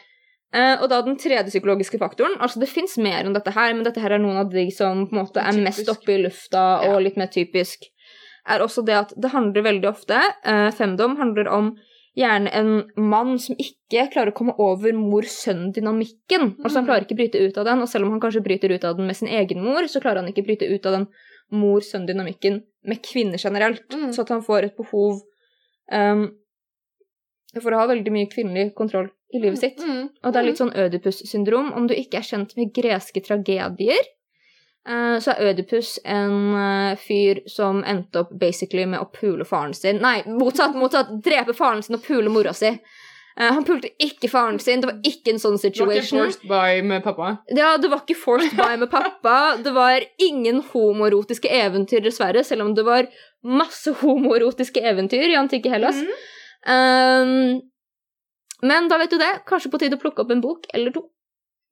Uh, og da den tredje psykologiske faktoren Altså, det fins mer enn dette her, men dette her er noen av de som på en måte er mest oppe i lufta og Ja. litt mer typisk. Er også det at det handler veldig ofte uh, Femdom handler om gjerne en mann som ikke klarer å komme over mor-sønn-dynamikken. Altså Han Mm. klarer ikke bryte ut av den, og selv om han kanskje bryter ut av den med sin egen mor, så klarer han ikke bryte ut av den mor-sønn-dynamikken med kvinner generelt. Mm. Så at han får et behov um, for å ha veldig mye kvinnelig kontroll i livet sitt. Mm. Og det er litt sånn Ødipus-syndrom. Om du ikke er kjent med greske tragedier, uh, så er Ødipus en uh, fyr som endte opp basically med å pule faren sin. Nei, motsatt, motsatt. Drepe faren sin og pule mora si. Eh, han pulte ikke faren sin. Det var ikke en sånn situation. Det var ikke forced by med pappa. Ja, det var ikke forced by med pappa. Det var ingen homoerotiske eventyr, dessverre, selv om det var masse homoerotiske eventyr i antikke Hellas. Mm. Um, men da vet du det. Kanskje på tide å plukke opp en bok eller to.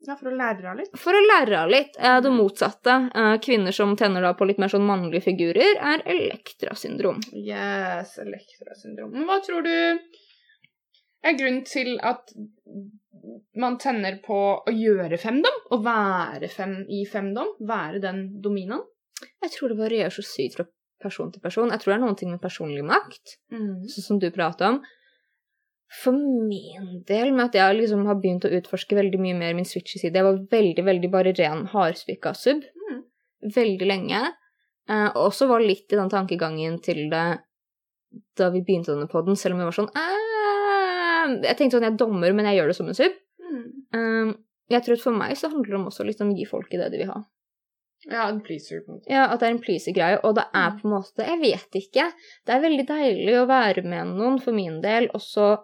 Ja, for å lære av litt. For å lære av litt. Eh, Det motsatte. Eh, Kvinner som tenner da på litt mer sånn mannlige figurer, er Elektra-syndrom. Yes, Elektra-syndrom. Hva tror du er grunnen til at man tenner på å gjøre femdom? Å være fem i femdom? Være den dominaen? Jeg tror det varierer så sykt fra person til person. Jeg tror det er noen ting med personlig makt, sånn som du prater om. For min del, med at jeg liksom har begynt å utforske veldig mye mer min switch-side Jeg var veldig, veldig bare ren hardspikka sub Mm. veldig lenge. Eh, og også var litt i den tankegangen til det da vi begynte denne poden, selv om jeg var sånn eh, Jeg tenkte sånn, jeg er dommer, men jeg gjør det som en sub. Mm. Um, jeg tror at for meg så handler det om også litt om å gi i det de vil ha. Ja, en pleaser. Ja, At det er en pleaser-greie, og det er Mm. på en måte Jeg vet ikke. Det er veldig deilig å være med noen for min del, og så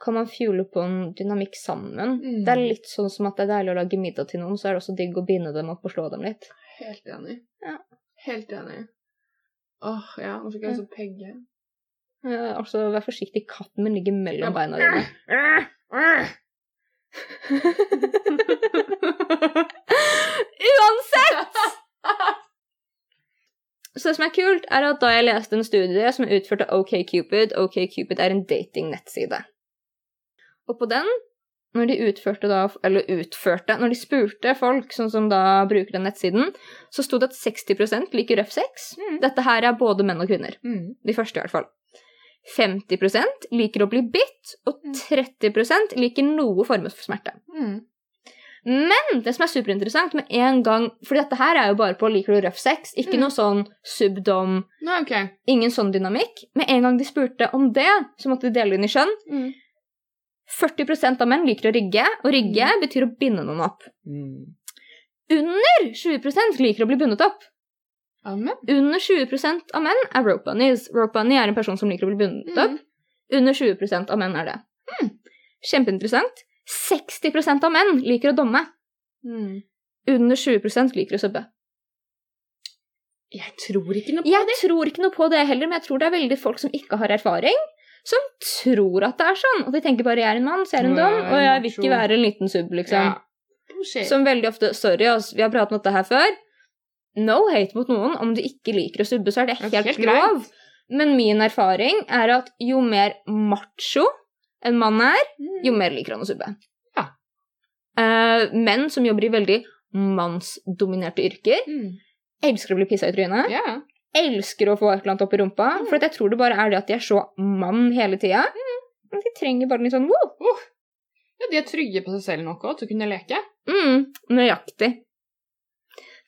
kan man fuele på en dynamikk sammen. Mm. Det er litt sånn som at det er deilig å lage middag til noen, så er det også digg å binde dem opp og slå dem litt. Helt enig. Ja. Helt enig. Åh, ja, nå fikk jeg altså pegge. Ja, altså, vær forsiktig, katten min ligger mellom beina dine. Uansett! Så det som er kult, er at da jeg leste en studie som er utført av OkCupid OkCupid er en dating-nettside. Og på den, når de utførte da, eller utførte, når de spurte folk sånn som da bruker den nettsiden, så sto det at 60 liker røff sex. Mm. Dette her er både menn og kvinner. Mm. De første i hvert fall. 50% liker å bli bitt, og 30% liker noe form for smerte. Mm. Men det som er superinteressant med en gang For dette her er jo bare på liker du røff sex, ikke Mm. noe sånn subdom, No, okay. ingen sånn dynamikk. Med en gang de spurte om det, så måtte de dele inn i skjønn. Mm. 40% av menn liker å rigge, og rigge betyr å binde noen opp. Mm. Under 20% liker å bli bundet opp. Amen. Under 20% av menn er rope bunnies. Rope bunny er en person som liker å bli bundet Mm. opp. Under 20% av menn er det. Mm. Kjempeinteressant. 60% av menn liker å domme. Mm. Under 20% liker å subbe. Jeg tror ikke noe på Jeg det. tror ikke noe på det heller, men jeg tror det er veldig folk som ikke har erfaring, som tror at det er sånn. Og de tenker bare 'jeg er en mann, så jeg er en dom', og jeg vil ikke være en liten sub, liksom. Ja. Som veldig ofte Sorry, altså, vi har pratet om dette her før. No hate mot noen. Om du ikke liker å subbe, så er det helt, helt greit. lov. Men min erfaring er at jo mer macho en mann er, Mm. jo mer liker han å subbe. Ja. Uh, menn som jobber i veldig mannsdominerte yrker, Mm. elsker å bli pissa i trynet. Yeah. Elsker å få et eller annet opp i rumpa. Mm. For jeg tror det bare er det at de er så mann hele tida. Mm. De trenger bare litt sånn wow. ja, de er trygge på seg selv nok òg, til å kunne leke. Mm, nøyaktig.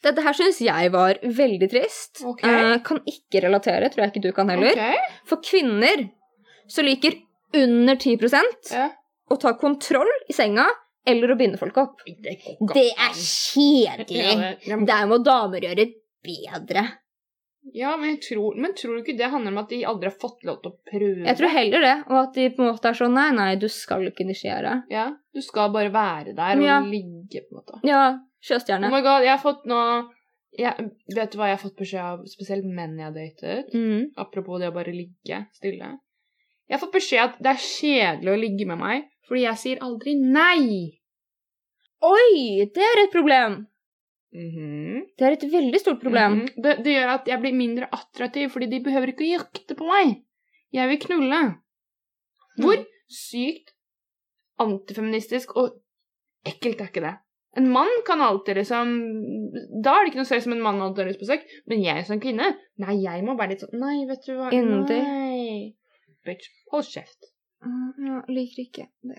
Dette her syns jeg var veldig trist. Okay. Eh, kan ikke relatere, tror jeg ikke du kan heller. Okay. For kvinner så liker under 10 Ja. å ta kontroll i senga eller å binde folk opp. Det, Det er kjedelig. Der må damer gjøre bedre. Ja, men, tror, men tror du ikke det handler om at de aldri har fått lov til å prøve? Jeg tror heller det, og at de på en måte er sånn nei, nei, du skal ikke initiere. Ja, Du skal bare være der og Ja. ligge, på en måte. Ja, Oh sjøstjerne. my god, jeg har fått nå jeg, Vet du hva jeg har fått beskjed av spesielt menn jeg har datet? Mm. Apropos det å bare ligge stille. Jeg har fått beskjed at det er kjedelig å ligge med meg, fordi jeg sier aldri nei. Oi, det er et problem. Mhm. Det er et veldig stort problem. Mhm. det, det gjør at jeg blir mindre attraktiv, fordi de behøver ikke å jakte på meg. Jeg vil knulle. Hvor Mm. sykt antifeministisk og ekkelt er ikke det? En mann kan alltid liksom Da er det ikke noe stress om en mann alltid har lyst på sex, men jeg som kvinne Nei, jeg må være litt sånn Nei, vet du hva Indig. Nei. Bitch, hold kjeft. Mm, Ja, liker ikke det.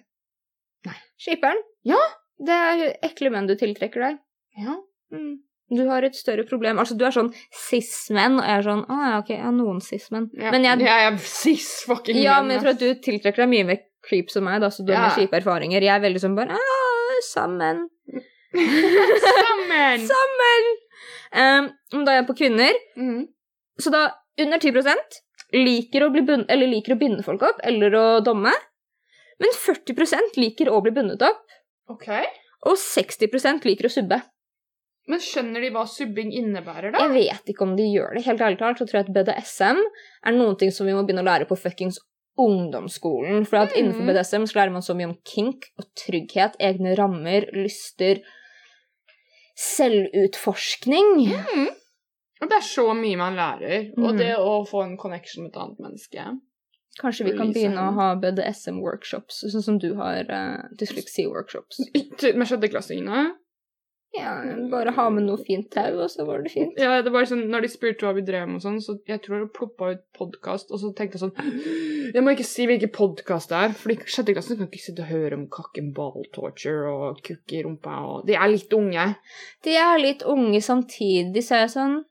Nei. Skipperen? Ja. Det er ekle menn du tiltrekker deg. Ja. Mm. Du har et større problem. Altså, du er sånn cis-menn, og jeg er sånn Å ja, ok, jeg har noen cis-menn. ja. Men jeg, jeg er cis fucking ja, men jeg tror at du tiltrekker deg mye mer creeps som meg, da, så du har Ja. mer kjipe erfaringer. Jeg er veldig sånn bare «Ah, Sammen. Sammen! Sammen! Um, da er jeg på kvinner, Mhm. så da under 10% liker å, bli bund eller liker å binde folk opp eller å domme. Men 40% liker å bli bundet opp, Ok. og 60% liker å subbe. Men skjønner de hva subbing innebærer, da? Jeg vet ikke om de gjør det. Helt ærlig talt så tror jeg at BDSM er noen ting som vi må begynne å lære på fuckings ungdomsskolen. For at Mm. innenfor BDSM så lærer man så mye om kink og trygghet, egne rammer, lyster, selvutforskning. Mm. Det er så mye man lærer. Og Mhm. det å få en connection med et annet menneske. Kanskje vi kan begynne å ha BDSM-workshops, sånn som du har uh, dysleksi-workshops. Med sjette sjetteklassingene. Ja, bare ha med noe fint tau, og så var det fint. Ja, det var sånn, når de spurte hva vi drev med og sånn, så jeg tror det ploppa ut podkast, og så tenkte jeg sånn Jeg må ikke si hvilken podkast det er, for de sjetteklassen kan ikke sitte og høre om kakken ball torture og kukk i rumpa og De er litt unge. De er litt unge samtidig, så er jeg sånn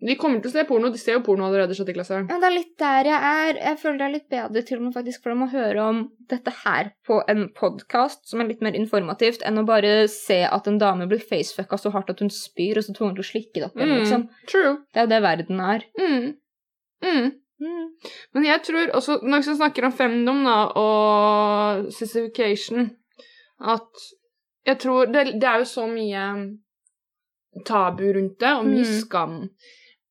De kommer til å se porno. De ser jo porno allerede i sjette klasse. Ja, det er litt der jeg er. Jeg føler det er litt bedre til og med faktisk for dem å høre om dette her på en podkast som er litt mer informativt, enn å bare se at en dame blir facefucka så hardt at hun spyr, og så tvunget til å slikke det opp igjen, liksom. True. Det er jo det verden er. Mm. Mm. Mm. Men jeg tror også, når vi snakker om femdom da, og sissification, at jeg tror det, det er jo så mye tabu rundt det, og mye Mm. skam.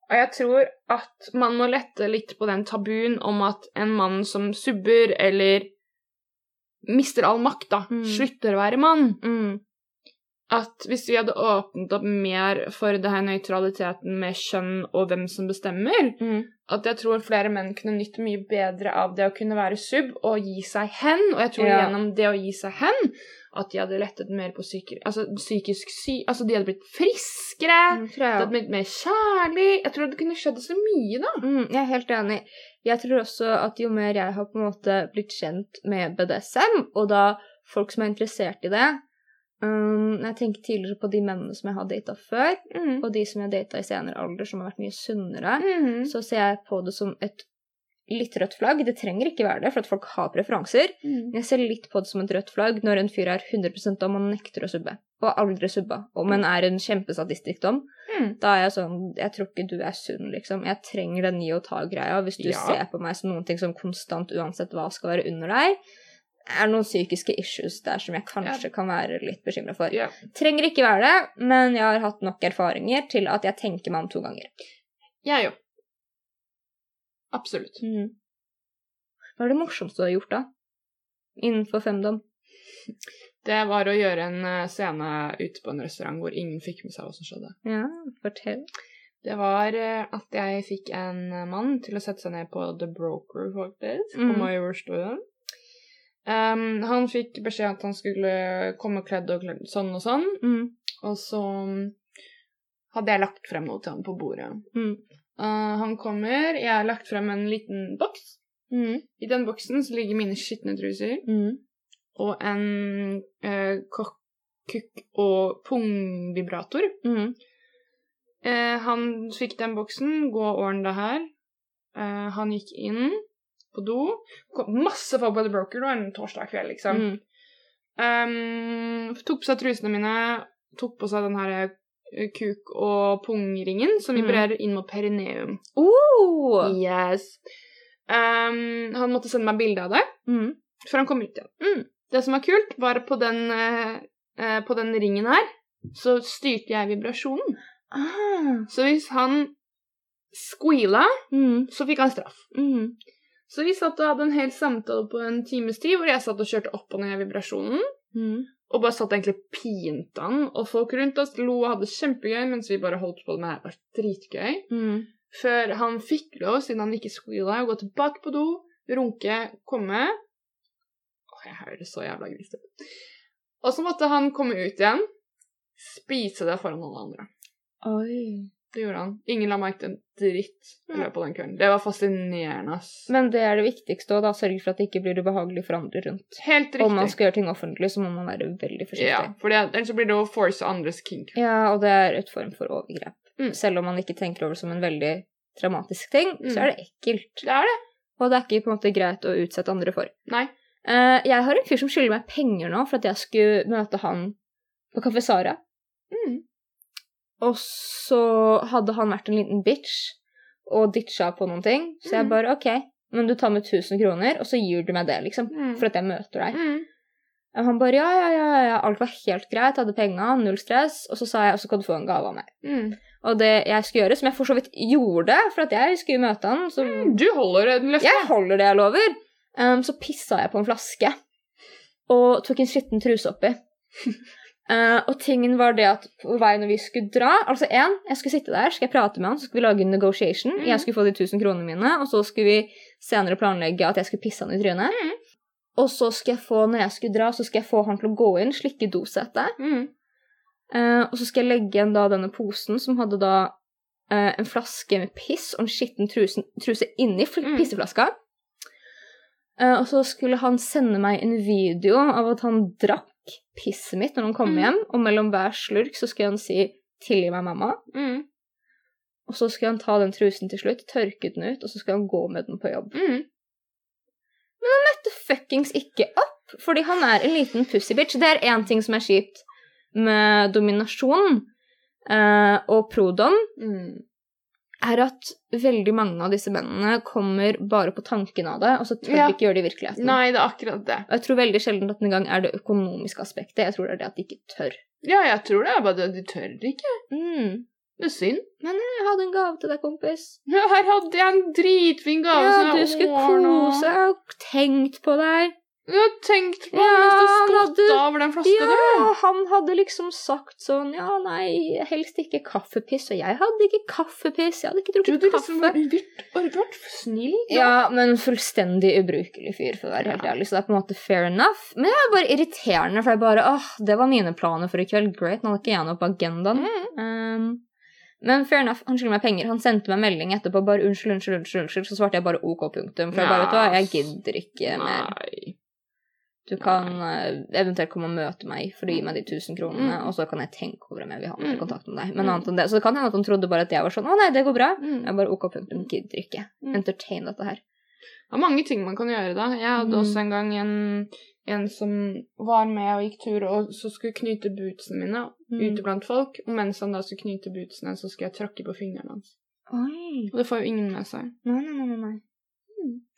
Og jeg tror at man må lette litt på den tabuen om at en mann som subber eller mister all makt, da, Mm. slutter å være mann. Mm. At hvis vi hadde åpnet opp mer for det her nøytraliteten med kjønn og hvem som bestemmer, Mm. at jeg tror flere menn kunne nytt mye bedre av det å kunne være sub og gi seg hen. Og jeg tror Ja. gjennom det å gi seg hen at de hadde lettet mer på psyki altså, psykisk sy... Altså, de hadde blitt friskere. Mm, jeg, Det de hadde blitt mer kjærlig. Jeg tror det kunne skjedd så mye, da. Mm, jeg er helt enig. Jeg tror også at jo mer jeg har på en måte blitt kjent med BDSM, og da folk som er interessert i det um, Jeg tenker tidligere på de mennene som jeg har data før, Mm. og de som jeg data i senere alder, som har vært mye sunnere, Mm. så ser jeg på det som et litt rødt flagg. Det trenger ikke være det, for at folk har preferanser. Mm. Jeg ser litt på det som et rødt flagg når en fyr er 100% dom og nekter å subbe, og aldri subba, og en er en kjempesadistisk dom. Mm. Da er jeg sånn Jeg tror ikke du er sunn, liksom. Jeg trenger den gi og ta-greia. Hvis du Ja. ser på meg som noen ting som konstant, uansett hva skal være under deg, er det noen psykiske issues der som jeg kanskje kan være litt bekymra for. Ja. Trenger ikke være det, men jeg har hatt nok erfaringer til at jeg tenker meg om to ganger. Jeg òg. Absolutt. Hva er det morsomste du har gjort, da? Innenfor femdom? Det var å gjøre en eh, scene ute på en restaurant hvor ingen fikk med seg hva som skjedde. Ja, fortell. Det var eh, at jeg fikk en eh, mann til å sette seg ned på The Broker, faktisk, på. My Restaurant. Um, han fikk beskjed at han skulle komme kledd og kledd sånn og sånn, Mm. og så mm, hadde jeg lagt frem noe til han på bordet. Mm. Uh, han kommer, jeg har lagt frem en liten boks. Mm. I den boksen så ligger mine skitne truser Mm. og en uh, kukk- og pungvibrator. Mm. Eh, han fikk den boksen, gå og ordne det her. Eh, han gikk inn, på do. Kom masse folk på The Broker, var en torsdag kveld, liksom. Mm. Um, tok på seg trusene mine, tok på seg den her kuk- og pungringen som Mm. vibrerer inn mot perineum. Oh! Yes. Um, han måtte sende meg bilde av det Mm. for han kom ut igjen. Mm. Det som var kult, var på den, eh, eh, på den ringen her, så styrte jeg vibrasjonen. Ah. Så hvis han squeala, Mm. så fikk han straff. Mm. Så vi satt og hadde en hel samtale på en times tid, hvor jeg satt og kjørte opp og ned vibrasjonen. Mm. Og bare satt egentlig pinte han, og folk rundt oss lo og hadde det kjempegøy mens vi bare holdt på med det her. Var dritgøy. Mm. Før han fikk lov, siden han ikke squeala, å gå tilbake på do, runke, komme Åh, jeg høres så jævla grisete ut. Og så måtte han komme ut igjen, spise det foran alle andre. Oi. Det gjorde han. Ingen la merke til en dritt i løpet av den kvelden. Det var fascinerende, ass. Men det er det viktigste, og da sørge for at det ikke blir ubehagelig for andre rundt. Helt riktig. Om man skal gjøre ting offentlig, så må man være veldig forsiktig. Ja, for ellers så blir det å force andres kink. Ja, og det er et form for overgrep. Mm. Selv om man ikke tenker over det som en veldig traumatisk ting, Mm. så er det ekkelt. Det er det. Og det er ikke på en måte greit å utsette andre for. Nei. Eh, jeg har en fyr som skylder meg penger nå for at jeg skulle møte han på Kafé Sara. Mm. Og så hadde han vært en liten bitch og ditcha på noen ting. Så jeg Mm. bare OK, men du tar med 1000 kroner, og så gir du meg det, liksom. Mm. For at jeg møter deg. Mm. Og han bare ja, ja, ja, ja, alt var helt greit, hadde penga, null stress. Og så sa jeg og så kan du få en gave av meg. Mm. Og det jeg skulle gjøre, som jeg for så vidt gjorde, for at jeg skulle møte han, så Du holder det løfte. jeg holder det jeg lover. Um, så pissa jeg på en flaske og tok en skitten truse oppi. Uh, og tingen var det at på vei når vi skulle dra Altså én, jeg skulle sitte der, skal jeg prate med han, så skulle vi lage en negotiation. Mm. Jeg skulle få de 1000 kronene mine, og så skulle vi senere planlegge at jeg skulle pisse han i trynet. Mm. Og så skal jeg få, når jeg skulle dra, så skal jeg få han til å gå inn, slikke dosetet. Mm. Uh, og så skal jeg legge igjen da denne posen som hadde da uh, en flaske med piss og en skitten truse, truse inni Mm. pisseflaska. Og så skulle han sende meg en video av at han drakk pisset mitt når han kom Mm. hjem, og mellom hver slurk så skulle han si 'tilgi meg, mamma'. Mm. Og så skulle han ta den trusen til slutt, tørke den ut, og så skulle han gå med den på jobb. Mm. Møtte fuckings ikke opp, fordi han er en liten pussybitch. Det er én ting som er kjipt med dominasjon eh, og prodom, Mm. Er at veldig mange av disse mennene kommer bare på tanken av det, og så tør Ja. de ikke gjøre det i virkeligheten. Nei, det er akkurat det. Og jeg tror veldig sjelden at den gang er det økonomiske aspektet. Jeg tror det er det at de ikke tør. Ja, jeg tror det er bare det. at De tør ikke. Mm. Det er synd. Men jeg hadde en gave til deg, kompis. Ja, her hadde jeg en dritfin gave. Ja, du skulle kose og tenkt på deg. Jeg har tenkt på Ja, du han hadde- over den flaska Ja, der. han hadde liksom sagt sånn Ja, nei, helst ikke kaffepiss. Og jeg hadde ikke kaffepiss. Jeg hadde ikke Du drukket hadde liksom kaffe. vært, vært, vært snill. Ja, men fullstendig ubrukelig fyr, for å være helt ærlig. Så det er på en måte fair enough. Men det er bare irriterende, for jeg bare åh, det var mine planer for i kveld. Great, nå hadde ikke jeg noe på agendaen. Mm. Um, men fair enough, han skylder meg penger. Han sendte meg melding etterpå bare unnskyld, unnskyld, unnskyld. unnskyld. Så svarte jeg bare OK, punktum. For jeg bare, vet du hva, jeg gidder ikke mer. Nei. Du kan eh, eventuelt komme og møte meg for å gi meg de 1000 kronene, Mm. og så kan jeg tenke over om jeg vil ha mer Mm. kontakt med deg. Men Mm. annet enn det, Så det kan hende at han trodde bare at jeg var sånn Å nei, det går bra. Mm. Jeg bare OK, punktum. Gidder ikke. Mm. Entertain dette her. Det er mange ting man kan gjøre, da. Jeg hadde Mm. også en gang en, en som var med og gikk tur, og så skulle knyte bootsene mine Mm. ute blant folk. Og mens han da skulle knyte bootsene, så skulle jeg tråkke på fingrene hans. Oi. Og det får jo ingen med seg. Nei, nei, nei, nei.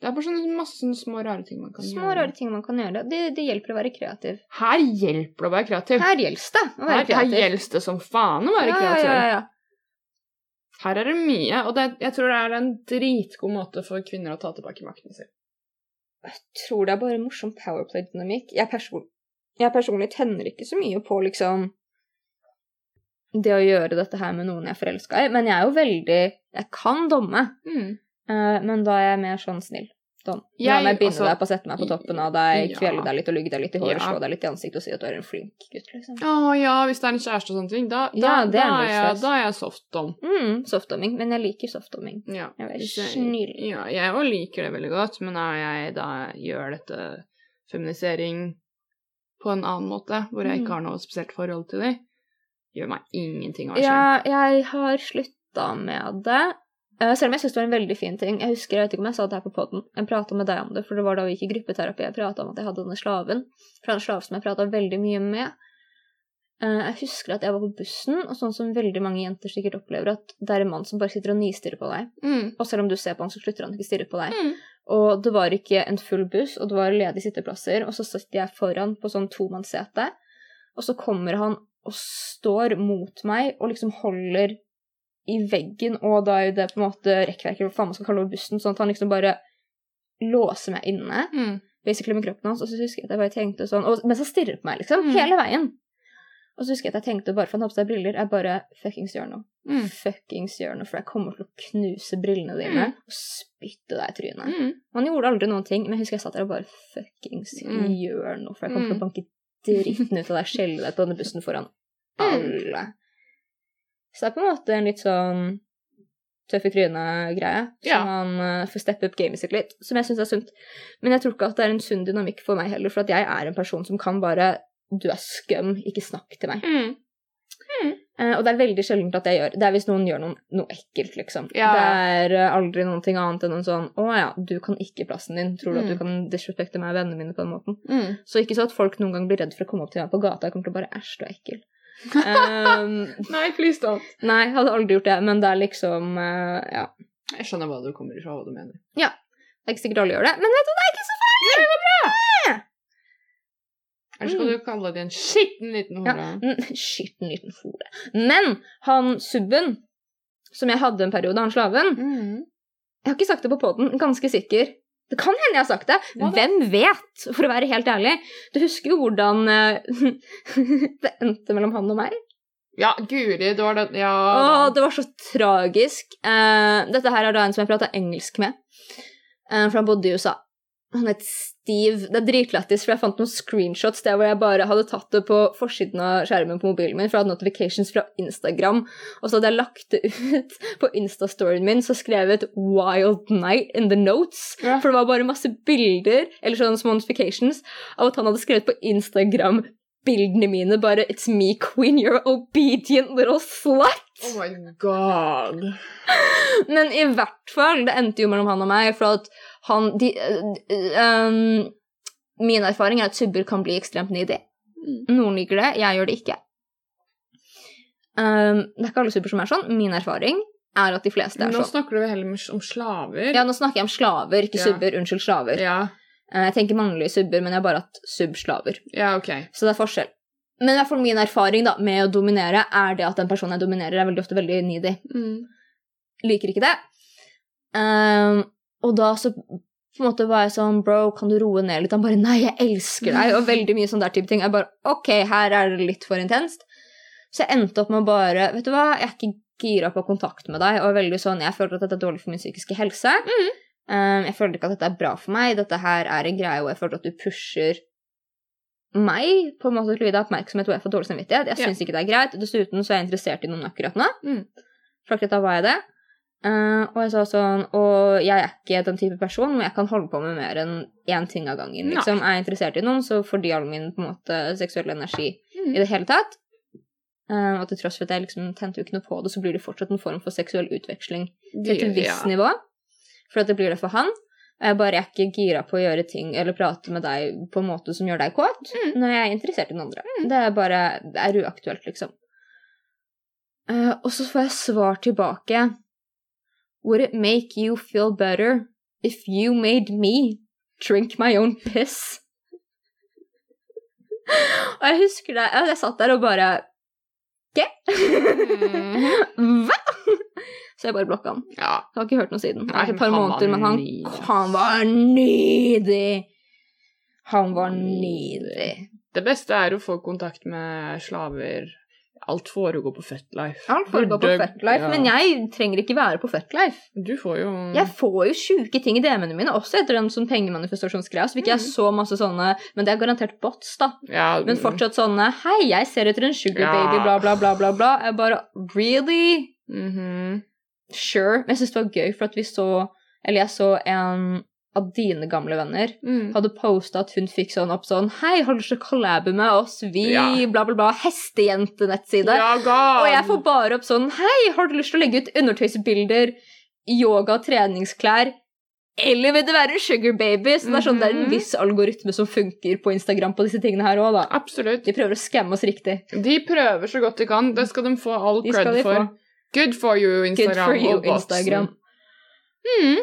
Det er bare sånne masse sånne små, rare ting man kan Små, gjøre. rare ting man kan gjøre. Det, det hjelper å være kreativ. Her hjelper det å være kreativ. Her gjelder det å være Her, her kreativ. gjelder det som faen å være ja, kreativ. ja, ja, ja. Her er det mye, og det, jeg tror det er en dritgod måte for kvinner å ta tilbake makten sin. Jeg tror det er bare morsom powerplay-dynamikk. Jeg, person jeg personlig tenner ikke så mye på liksom det å gjøre dette her med noen jeg er forelska i, men jeg er jo veldig Jeg kan domme, Mm. Eh, men da er jeg mer sånn snill. Sånn. La meg binde altså- deg på, sette meg på toppen av deg, Ja. kvele deg litt og lugge deg litt i håret, Ja. slå deg litt i ansiktet og si at du er en flink gutt, liksom. Å ja, hvis det er en kjæreste og sånne ting, da, da, Ja, da, er jeg, da er jeg soft-dom. Mm, softdomming. Men jeg liker softdomming. Ja. Jeg er snill. Ja, jeg òg liker det veldig godt, men når jeg da gjør dette feminisering på en annen måte, hvor jeg Mm. ikke har noe spesielt forhold til dem, gjør meg ingenting av være. Ja, jeg har slutta med det. Eh, selv om jeg syns det var en veldig fin ting. Jeg husker, jeg vet ikke om jeg sa det her på poden. Jeg prata med deg om det, for det var da vi gikk i gruppeterapi. Jeg prata om at jeg hadde denne slaven. Fra en slave som jeg prata veldig mye med. Eh, jeg husker at jeg var på bussen, og sånn som veldig mange jenter sikkert opplever, at det er en mann som bare sitter og nistirrer på deg. Mm. Og selv om du ser på han, så slutter han ikke å stirre på deg. Mm. Og det var ikke en full buss, og det var ledige sitteplasser, og så sitter jeg foran på sånn tomannssete, og så kommer han og står mot meg og liksom holder i veggen, og da er jo det på en måte rekkverket, hva faen man skal kalle bussen, sånn at han liksom bare låser meg inne, Mm. basically med kroppen hans, og så husker jeg at jeg bare tenkte sånn, og, mens han stirrer på meg, liksom, Mm. hele veien. Og så husker jeg at jeg tenkte, bare for han har på seg briller, jeg bare, fuckings gjør noe. Mm. Fuckings gjør noe, for jeg kommer til å knuse brillene dine Mm. og spytte deg i trynet. Mm. Han gjorde aldri noen ting, men jeg husker jeg satt der og bare fuckings Mm. gjør noe, for jeg kommer til å Mm. banke dritten ut av deg, skjelle deg på denne bussen foran Mm. alle. Så det er på en måte en litt sånn tøff i trynet-greie, Ja. som man eh, får steppe opp gamet sitt litt, som jeg syns er sunt. Men jeg tror ikke at det er en sunn dynamikk for meg heller, for at jeg er en person som kan bare Du er skum, ikke snakk til meg. Mm. Eh, og det er veldig sjeldent at jeg gjør Det er hvis noen gjør noe, noe ekkelt, liksom. Ja. Det er uh, aldri noe annet enn en sånn 'Å ja, du kan ikke plassen din. Tror du at Mm. du kan disrespekte meg og vennene mine på den måten?' Mm. Så ikke så at folk noen gang blir redd for å komme opp til meg på gata. Jeg kommer til å bare 'æsj, du er ekkel'. Um, Nei, please don't. nei, hadde aldri gjort det, men det er liksom uh, Ja. Jeg skjønner hva du kommer ifra, hva du mener. Ja. Det er ikke sikkert alle gjør det, men vet du, det er ikke så farlig! Eller skal Mm. du kalle det en skitten liten hore? Ja, Skitten liten hore. Men han subben, som jeg hadde en periode, han slaven Mm. Jeg har ikke sagt det på poden, ganske sikker. Det kan hende jeg har sagt det. Hvem vet, for å være helt ærlig. Du husker jo hvordan eh, det endte mellom han og meg? Ja, guri, det var det Ja. Å, det var så tragisk. Eh, dette her er da en som jeg prata engelsk med, eh, for han bodde i USA. Han het Steve. Det er dritlættis, for jeg fant noen screenshots der hvor jeg bare hadde tatt det på forsiden av skjermen på mobilen min, for jeg hadde notifications fra Instagram, og så hadde jeg lagt det ut på Insta-storyen min, så skrev jeg et 'Wild Night' in the notes. Ja. For det var bare masse bilder, eller sånne små notifications, av at han hadde skrevet på Instagram bildene mine bare 'It's me, queen, you're obedient little slut'. Oh my god. Men i hvert fall, det endte jo mellom han og meg, for at han de, øh, um, Min erfaring er at subber kan bli ekstremt needy. Mm. Noen liker det, jeg gjør det ikke. Um, det er ikke alle subber som er sånn. Min erfaring er at de fleste er Nå sånn. snakker du heller om slaver. Ja, nå snakker jeg om slaver, ikke Ja. subber. Unnskyld, slaver. ja. Eh, Jeg tenker mannlige subber, men jeg har bare hatt sub-slaver. Ja, ok. Så det er forskjell. Men i hvert fall min erfaring da, med å dominere er det at den personen jeg dominerer, er veldig ofte veldig needy. Mm. liker ikke det. Um, og da så på en måte var jeg sånn Bro, kan du roe ned litt? Han bare Nei, jeg elsker deg. Og veldig mye sånn der type ting. Jeg bare OK, her er det litt for intenst. Så jeg endte opp med å bare Vet du hva, jeg er ikke gira på kontakt med deg. Og veldig sånn Jeg føler at dette er dårlig for min psykiske helse. Mhm. Ehm, jeg føler ikke at dette er bra for meg. Dette her er en greie hvor jeg føler at du pusher meg på en måte til å gi deg oppmerksomhet hvor jeg får dårlig samvittighet. Jeg Ja. ikke det er greit. Dessuten så er jeg interessert i noen akkurat nå. Mm. For akkurat da var jeg det. Uh, og jeg sa sånn Og jeg er ikke den type person hvor jeg kan holde på med mer enn én ting av gangen. Nei. Liksom. Er jeg interessert i noen, så får de all min på en måte seksuelle energi Mm. i det hele tatt. Uh, og til tross for at jeg liksom tente jo ikke noe på det, så blir det fortsatt en form for seksuell utveksling til et visst Ja. nivå. For at det blir det for han. Jeg bare er ikke gira på å gjøre ting eller prate med deg på en måte som gjør deg kåt, Mm. når jeg er interessert i den andre. Det er bare det er uaktuelt, liksom. Uh, og så får jeg svar tilbake. Would it make you feel better if you made me drink my own piss? og jeg husker det, jeg, jeg satt der og bare Hva? Hva? Så jeg bare blokka han. Ja. Jeg har ikke hørt noe siden. Nei, et par måneder, men han, han var nydelig. Han var nydelig. Det beste er å få kontakt med slaver. Alt foregår på Fetlife. Alt foregår på Burde- Fetlife, ja. men jeg trenger ikke være på Fetlife. Du får jo Jeg får jo sjuke ting i DM-ene mine, også etter den sånn pengemanifestasjonsgreia. Så fikk jeg Mm. så masse sånne Men det er garantert bots, da. ja, Men fortsatt sånne Hei, jeg ser etter en sugar Ja. baby, bla, bla, bla, bla. bla. Jeg bare Really? Mhm. Sure. Men jeg syns det var gøy, for at vi så Eller jeg så en av dine gamle venner Mm. hadde posta at hun fikk sånn opp sånn Hei, har du lyst til å collabe med oss? Vi Ja. bla, bla, bla. Hestejentenettside. Ja. Og jeg får bare opp sånn Hei, har du lyst til å legge ut undertøysbilder yoga treningsklær, eller vil det være en sugar baby? Så det er, sånn, det er en Mhm. viss algoritme som funker på Instagram på disse tingene her òg, da. Absolutt. De prøver å skamme oss riktig. De prøver så godt de kan. Det skal de få all De cred for. få. Good for you, Instagram. Good for you. Instagram. Mm.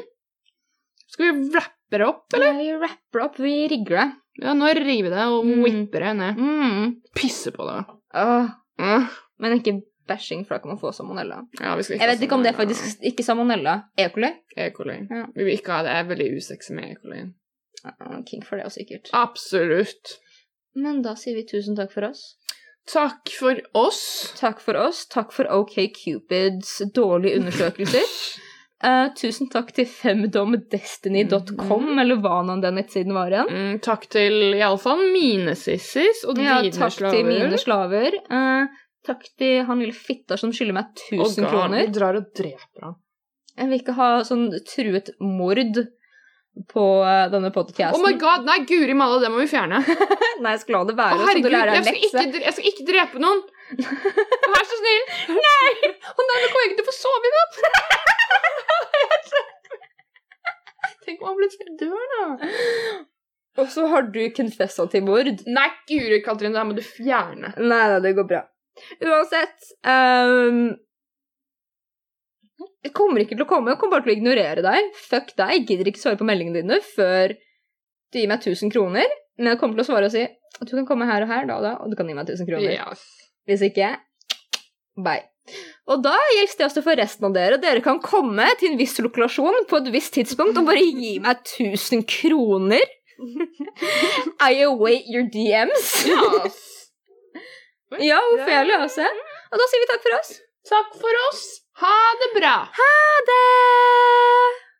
Skal vi wrappe det opp, eller? Ja, Vi rapper opp, vi rigger det. Ja, nå rigger vi det og Mm. whipper det ned. Mm. Pisser på det. Uh. Uh. men ikke bashing, for da kan man få salmonella. Ja, vi skal ikke Jeg vet ikke om det er faktisk ikke salmonella. E. coli? E. coli. Ja. Vi vil ikke ha det. Jeg er veldig usexy med E. coli. Uh, King for det også, sikkert. Absolutt. Men da sier vi tusen takk for oss. Takk for oss. Takk for oss. Takk for OK Cupids dårlige undersøkelser. Eh, tusen takk til femdomdestiny.com, mm. eller hva nå den nettsiden var igjen. Mm, takk til iallfall mine sissis og Ja, dine takk slaver. til mine slaver. Uh, takk til han lille fitta som skylder meg 1000 oh, God, kroner. Vi drar og dreper han. Jeg vil ikke ha sånn truet mord på eh, denne podcasten. Oh my god, nei, guri malla, det må vi fjerne. Nei, jeg skal la det være, Å, du herregud, jeg skal, ikke, jeg skal ikke drepe noen. Vær så snill. Å nei, nå kommer jeg ikke til å få sove i natt! Tenk om han plutselig dør, da. Og så har du confessa til mord. Nei, guri, Katrin, det her må du fjerne. Nei, da, det går bra. Uansett um, Jeg kommer ikke til å komme. Jeg kommer bare til å ignorere deg. Fuck deg. Jeg gidder ikke svare på meldingene dine før du gir meg 1000 kroner. Men jeg kommer til å svare og si at du kan komme her og her, da og da, og du kan gi meg 1000 kroner. Yes. Hvis ikke bye. Og da gjelder det også for resten av dere. Dere kan komme til en viss lokalasjon på et visst tidspunkt og bare gi meg 1000 kroner. I await your DMs. Yes. Ja, hvorfor også. Og da sier vi takk for oss. Takk for oss. Ha det bra. Ha det!